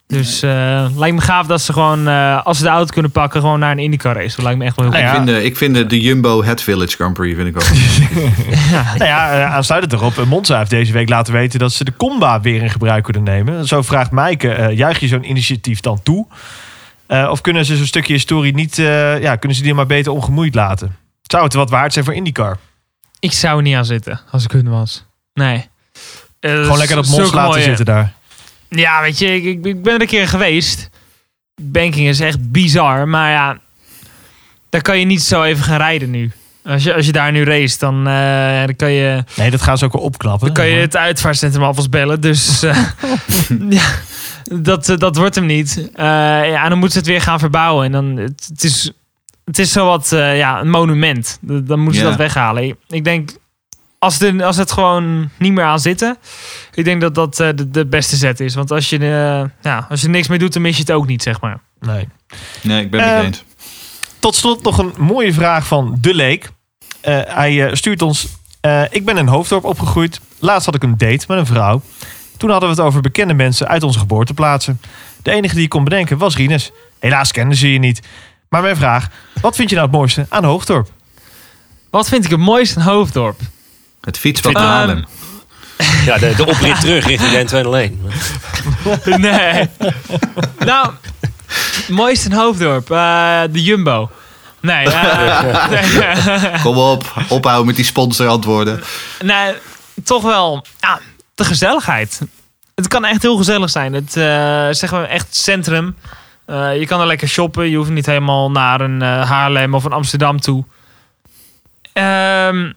Dus eh, lijkt me gaaf dat ze gewoon, eh, als ze de auto kunnen pakken, gewoon naar een IndyCar race. Dat lijkt me echt wel heel Nou Ik, goed. ja. vind de, ik vind de, Jumbo Het Village Grand Prix vind ik ook. Nou ja, eh, aansluitend erop. Monza heeft deze week laten weten dat ze de Comba weer in gebruik kunnen nemen. Zo vraagt Maaike, eh juich je zo'n initiatief dan toe? Eh, of kunnen ze zo'n stukje historie niet, eh, ja, kunnen ze die maar beter ongemoeid laten? Zou het wat waard zijn voor IndyCar? Ik zou er niet aan zitten als ik hun was. Nee. Gewoon lekker op zulke mos laten mooie- zitten daar. Ja, weet je, ik, ik, ben er een keer geweest. Banking is echt bizar, maar ja, daar kan je niet zo even gaan rijden nu. Als je, als je daar nu race, dan, eh, dan kan je, Nee, dat gaan ze ook wel opklappen. dan kan je het uitvaartcentrum alvast bellen. Dus eh, ja, dat, eh, dat wordt hem niet. Eh, ja, en dan moeten ze het weer gaan verbouwen. En dan, het, het is, het is zowat ja, een monument. Dan moeten ze Ja. dat weghalen. Ik denk, als, de, als het gewoon niet meer aan zitten, ik denk dat dat eh, de, de beste zet is. Want als je, eh, ja, als je niks mee doet, dan mis je het ook niet, zeg maar. Nee. Nee, ik ben het niet eens. Tot slot nog een mooie vraag van De Leek. Eh, hij stuurt ons... eh, ik ben in Hoofddorp opgegroeid. Laatst had ik een date met een vrouw. Toen hadden we het over bekende mensen uit onze geboorteplaatsen. De enige die ik kon bedenken was Rinus. Helaas kenden ze je niet. Maar mijn vraag, wat vind je nou het mooiste aan Hoofddorp? Wat vind ik het mooiste in Hoofddorp? Het fietspad Ehm, naar Haarlem. Ja, de, de oprit terug richting de N201. Nee. nou, mooiste in Hoofddorp, eh, de Jumbo. Nee, eh, nee, Kom op, ophouden met die sponsorantwoorden. nee, toch wel ja, de gezelligheid. Het kan echt heel gezellig zijn. Het eh zeg maar echt centrum. Eh, je kan er lekker shoppen. Je hoeft niet helemaal naar een eh, Haarlem of een Amsterdam toe. Ehm,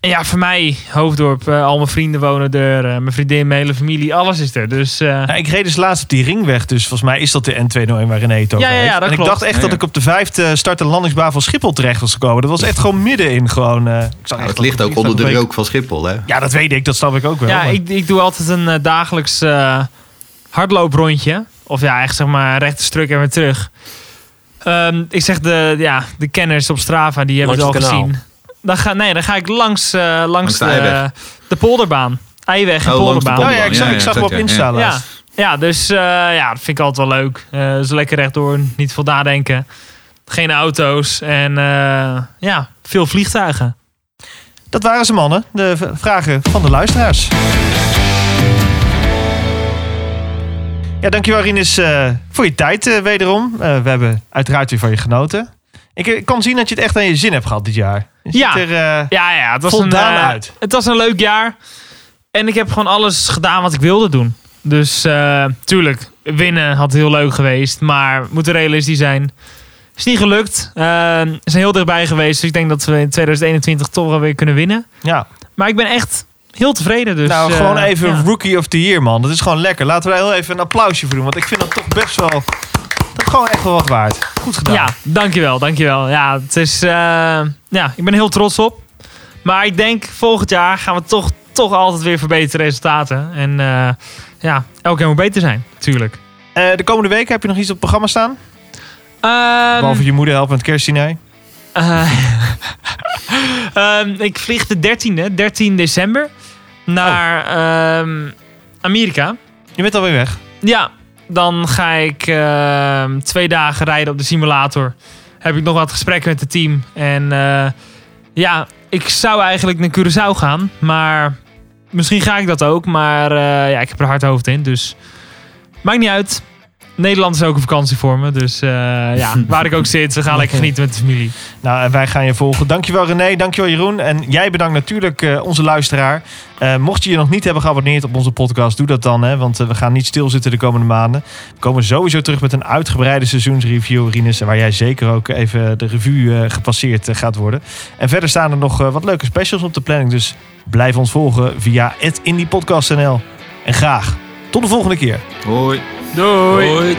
ja, voor mij, Hoofddorp, eh, al mijn vrienden wonen er. eh, mijn vriendin, mijn hele familie, alles is er. Dus eh, Nou, ik reed dus laatst op die ringweg. Dus volgens mij is dat de N201 waar René het over Ja, ja, ja, heeft. dat en ik dacht echt Ja, dat ik op de vijfde start- en landingsbaan van Schiphol terecht was gekomen. Dat was echt gewoon middenin. Gewoon, eh, ik zag Nou, het dat ligt ook onder de rook van Schiphol, hè? Ja, dat weet ik. Dat snap ik ook wel. Ja, maar- ik, ik doe altijd een dagelijks eh, hardlooprondje. Of ja, echt zeg maar rechte struk en weer terug. Ehm, ik zeg de, ja, de kenners op Strava, die hebben Langs het al het kanaal. gezien. Dan ga, nee, dan ga ik langs, eh, langs, Langs de de, polderbaan. Eiweg en Oh, polderbaan. Oh ja, ik zag, Ja, ik zag hem op Insta ja. Ja, ja dus eh, ja, dat vind ik altijd wel leuk. Eh zo lekker rechtdoor, niet veel nadenken. Geen auto's en eh, ja, veel vliegtuigen. Dat waren ze mannen. De vragen van de luisteraars. Ja, dankjewel Rinus eh, voor je tijd eh, wederom. Eh, we hebben uiteraard weer van je genoten. Ik, ik kan zien dat je het echt aan je zin hebt gehad dit jaar. Je Ja. er, eh, Ja, ja, het was, een, eh, uit. het was een leuk jaar. En ik heb gewoon alles gedaan wat ik wilde doen. Dus eh, tuurlijk, winnen had heel leuk geweest. Maar we moeten realistisch zijn. Is niet gelukt. Eh, we zijn heel dichtbij geweest. Dus ik denk dat we in 2021 toch wel weer kunnen winnen. ja. Maar ik ben echt heel tevreden. Dus, nou, eh, gewoon even ja. Rookie of the Year, man. Dat is gewoon lekker. Laten we daar heel even een applausje voor doen. Want ik vind dat toch best wel... Dat is gewoon echt wel wat waard. Goed gedaan. Ja, dankjewel, dankjewel. Ja, het is, eh, ja, ik ben heel trots op. Maar ik denk volgend jaar gaan we toch, toch altijd weer verbeterde resultaten. En eh, ja, elk jaar moet beter zijn, natuurlijk. Eh, de komende weken heb je nog iets op het programma staan? Ehm, Behalve je moeder helpen met kerstdiner. eh, ehm, ik vlieg de 13e, 13 december, naar ehm, Amerika. Je bent alweer weg. Ja, dan ga ik ehm, twee dagen rijden op de simulator. Heb ik nog wat gesprekken met het team. En eh, ja, ik zou eigenlijk naar Curaçao gaan. Maar misschien ga ik dat ook. Maar eh, ja, ik heb er hard hoofd in. Dus maakt niet uit. Nederland is ook een vakantie voor me. Dus eh, ja, waar ik ook zit, we gaan lekker genieten met de familie. Nou, en wij gaan je volgen. Dankjewel René, dankjewel Jeroen. En jij bedankt natuurlijk eh, onze luisteraar. Eh, mocht je je nog niet hebben geabonneerd op onze podcast, doe dat dan. Hè, want we gaan niet stilzitten de komende maanden. We komen sowieso terug met een uitgebreide seizoensreview, Rinus. Waar jij zeker ook even de revue gepasseerd gaat worden. En verder staan er nog wat leuke specials op de planning. Dus blijf ons volgen via het indiepodcast.nl. En graag tot de volgende keer. Hoi. Doei!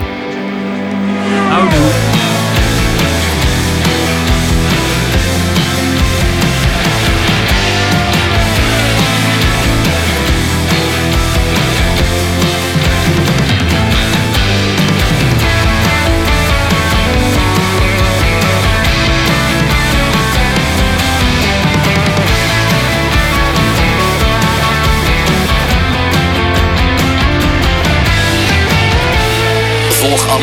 Houdoe.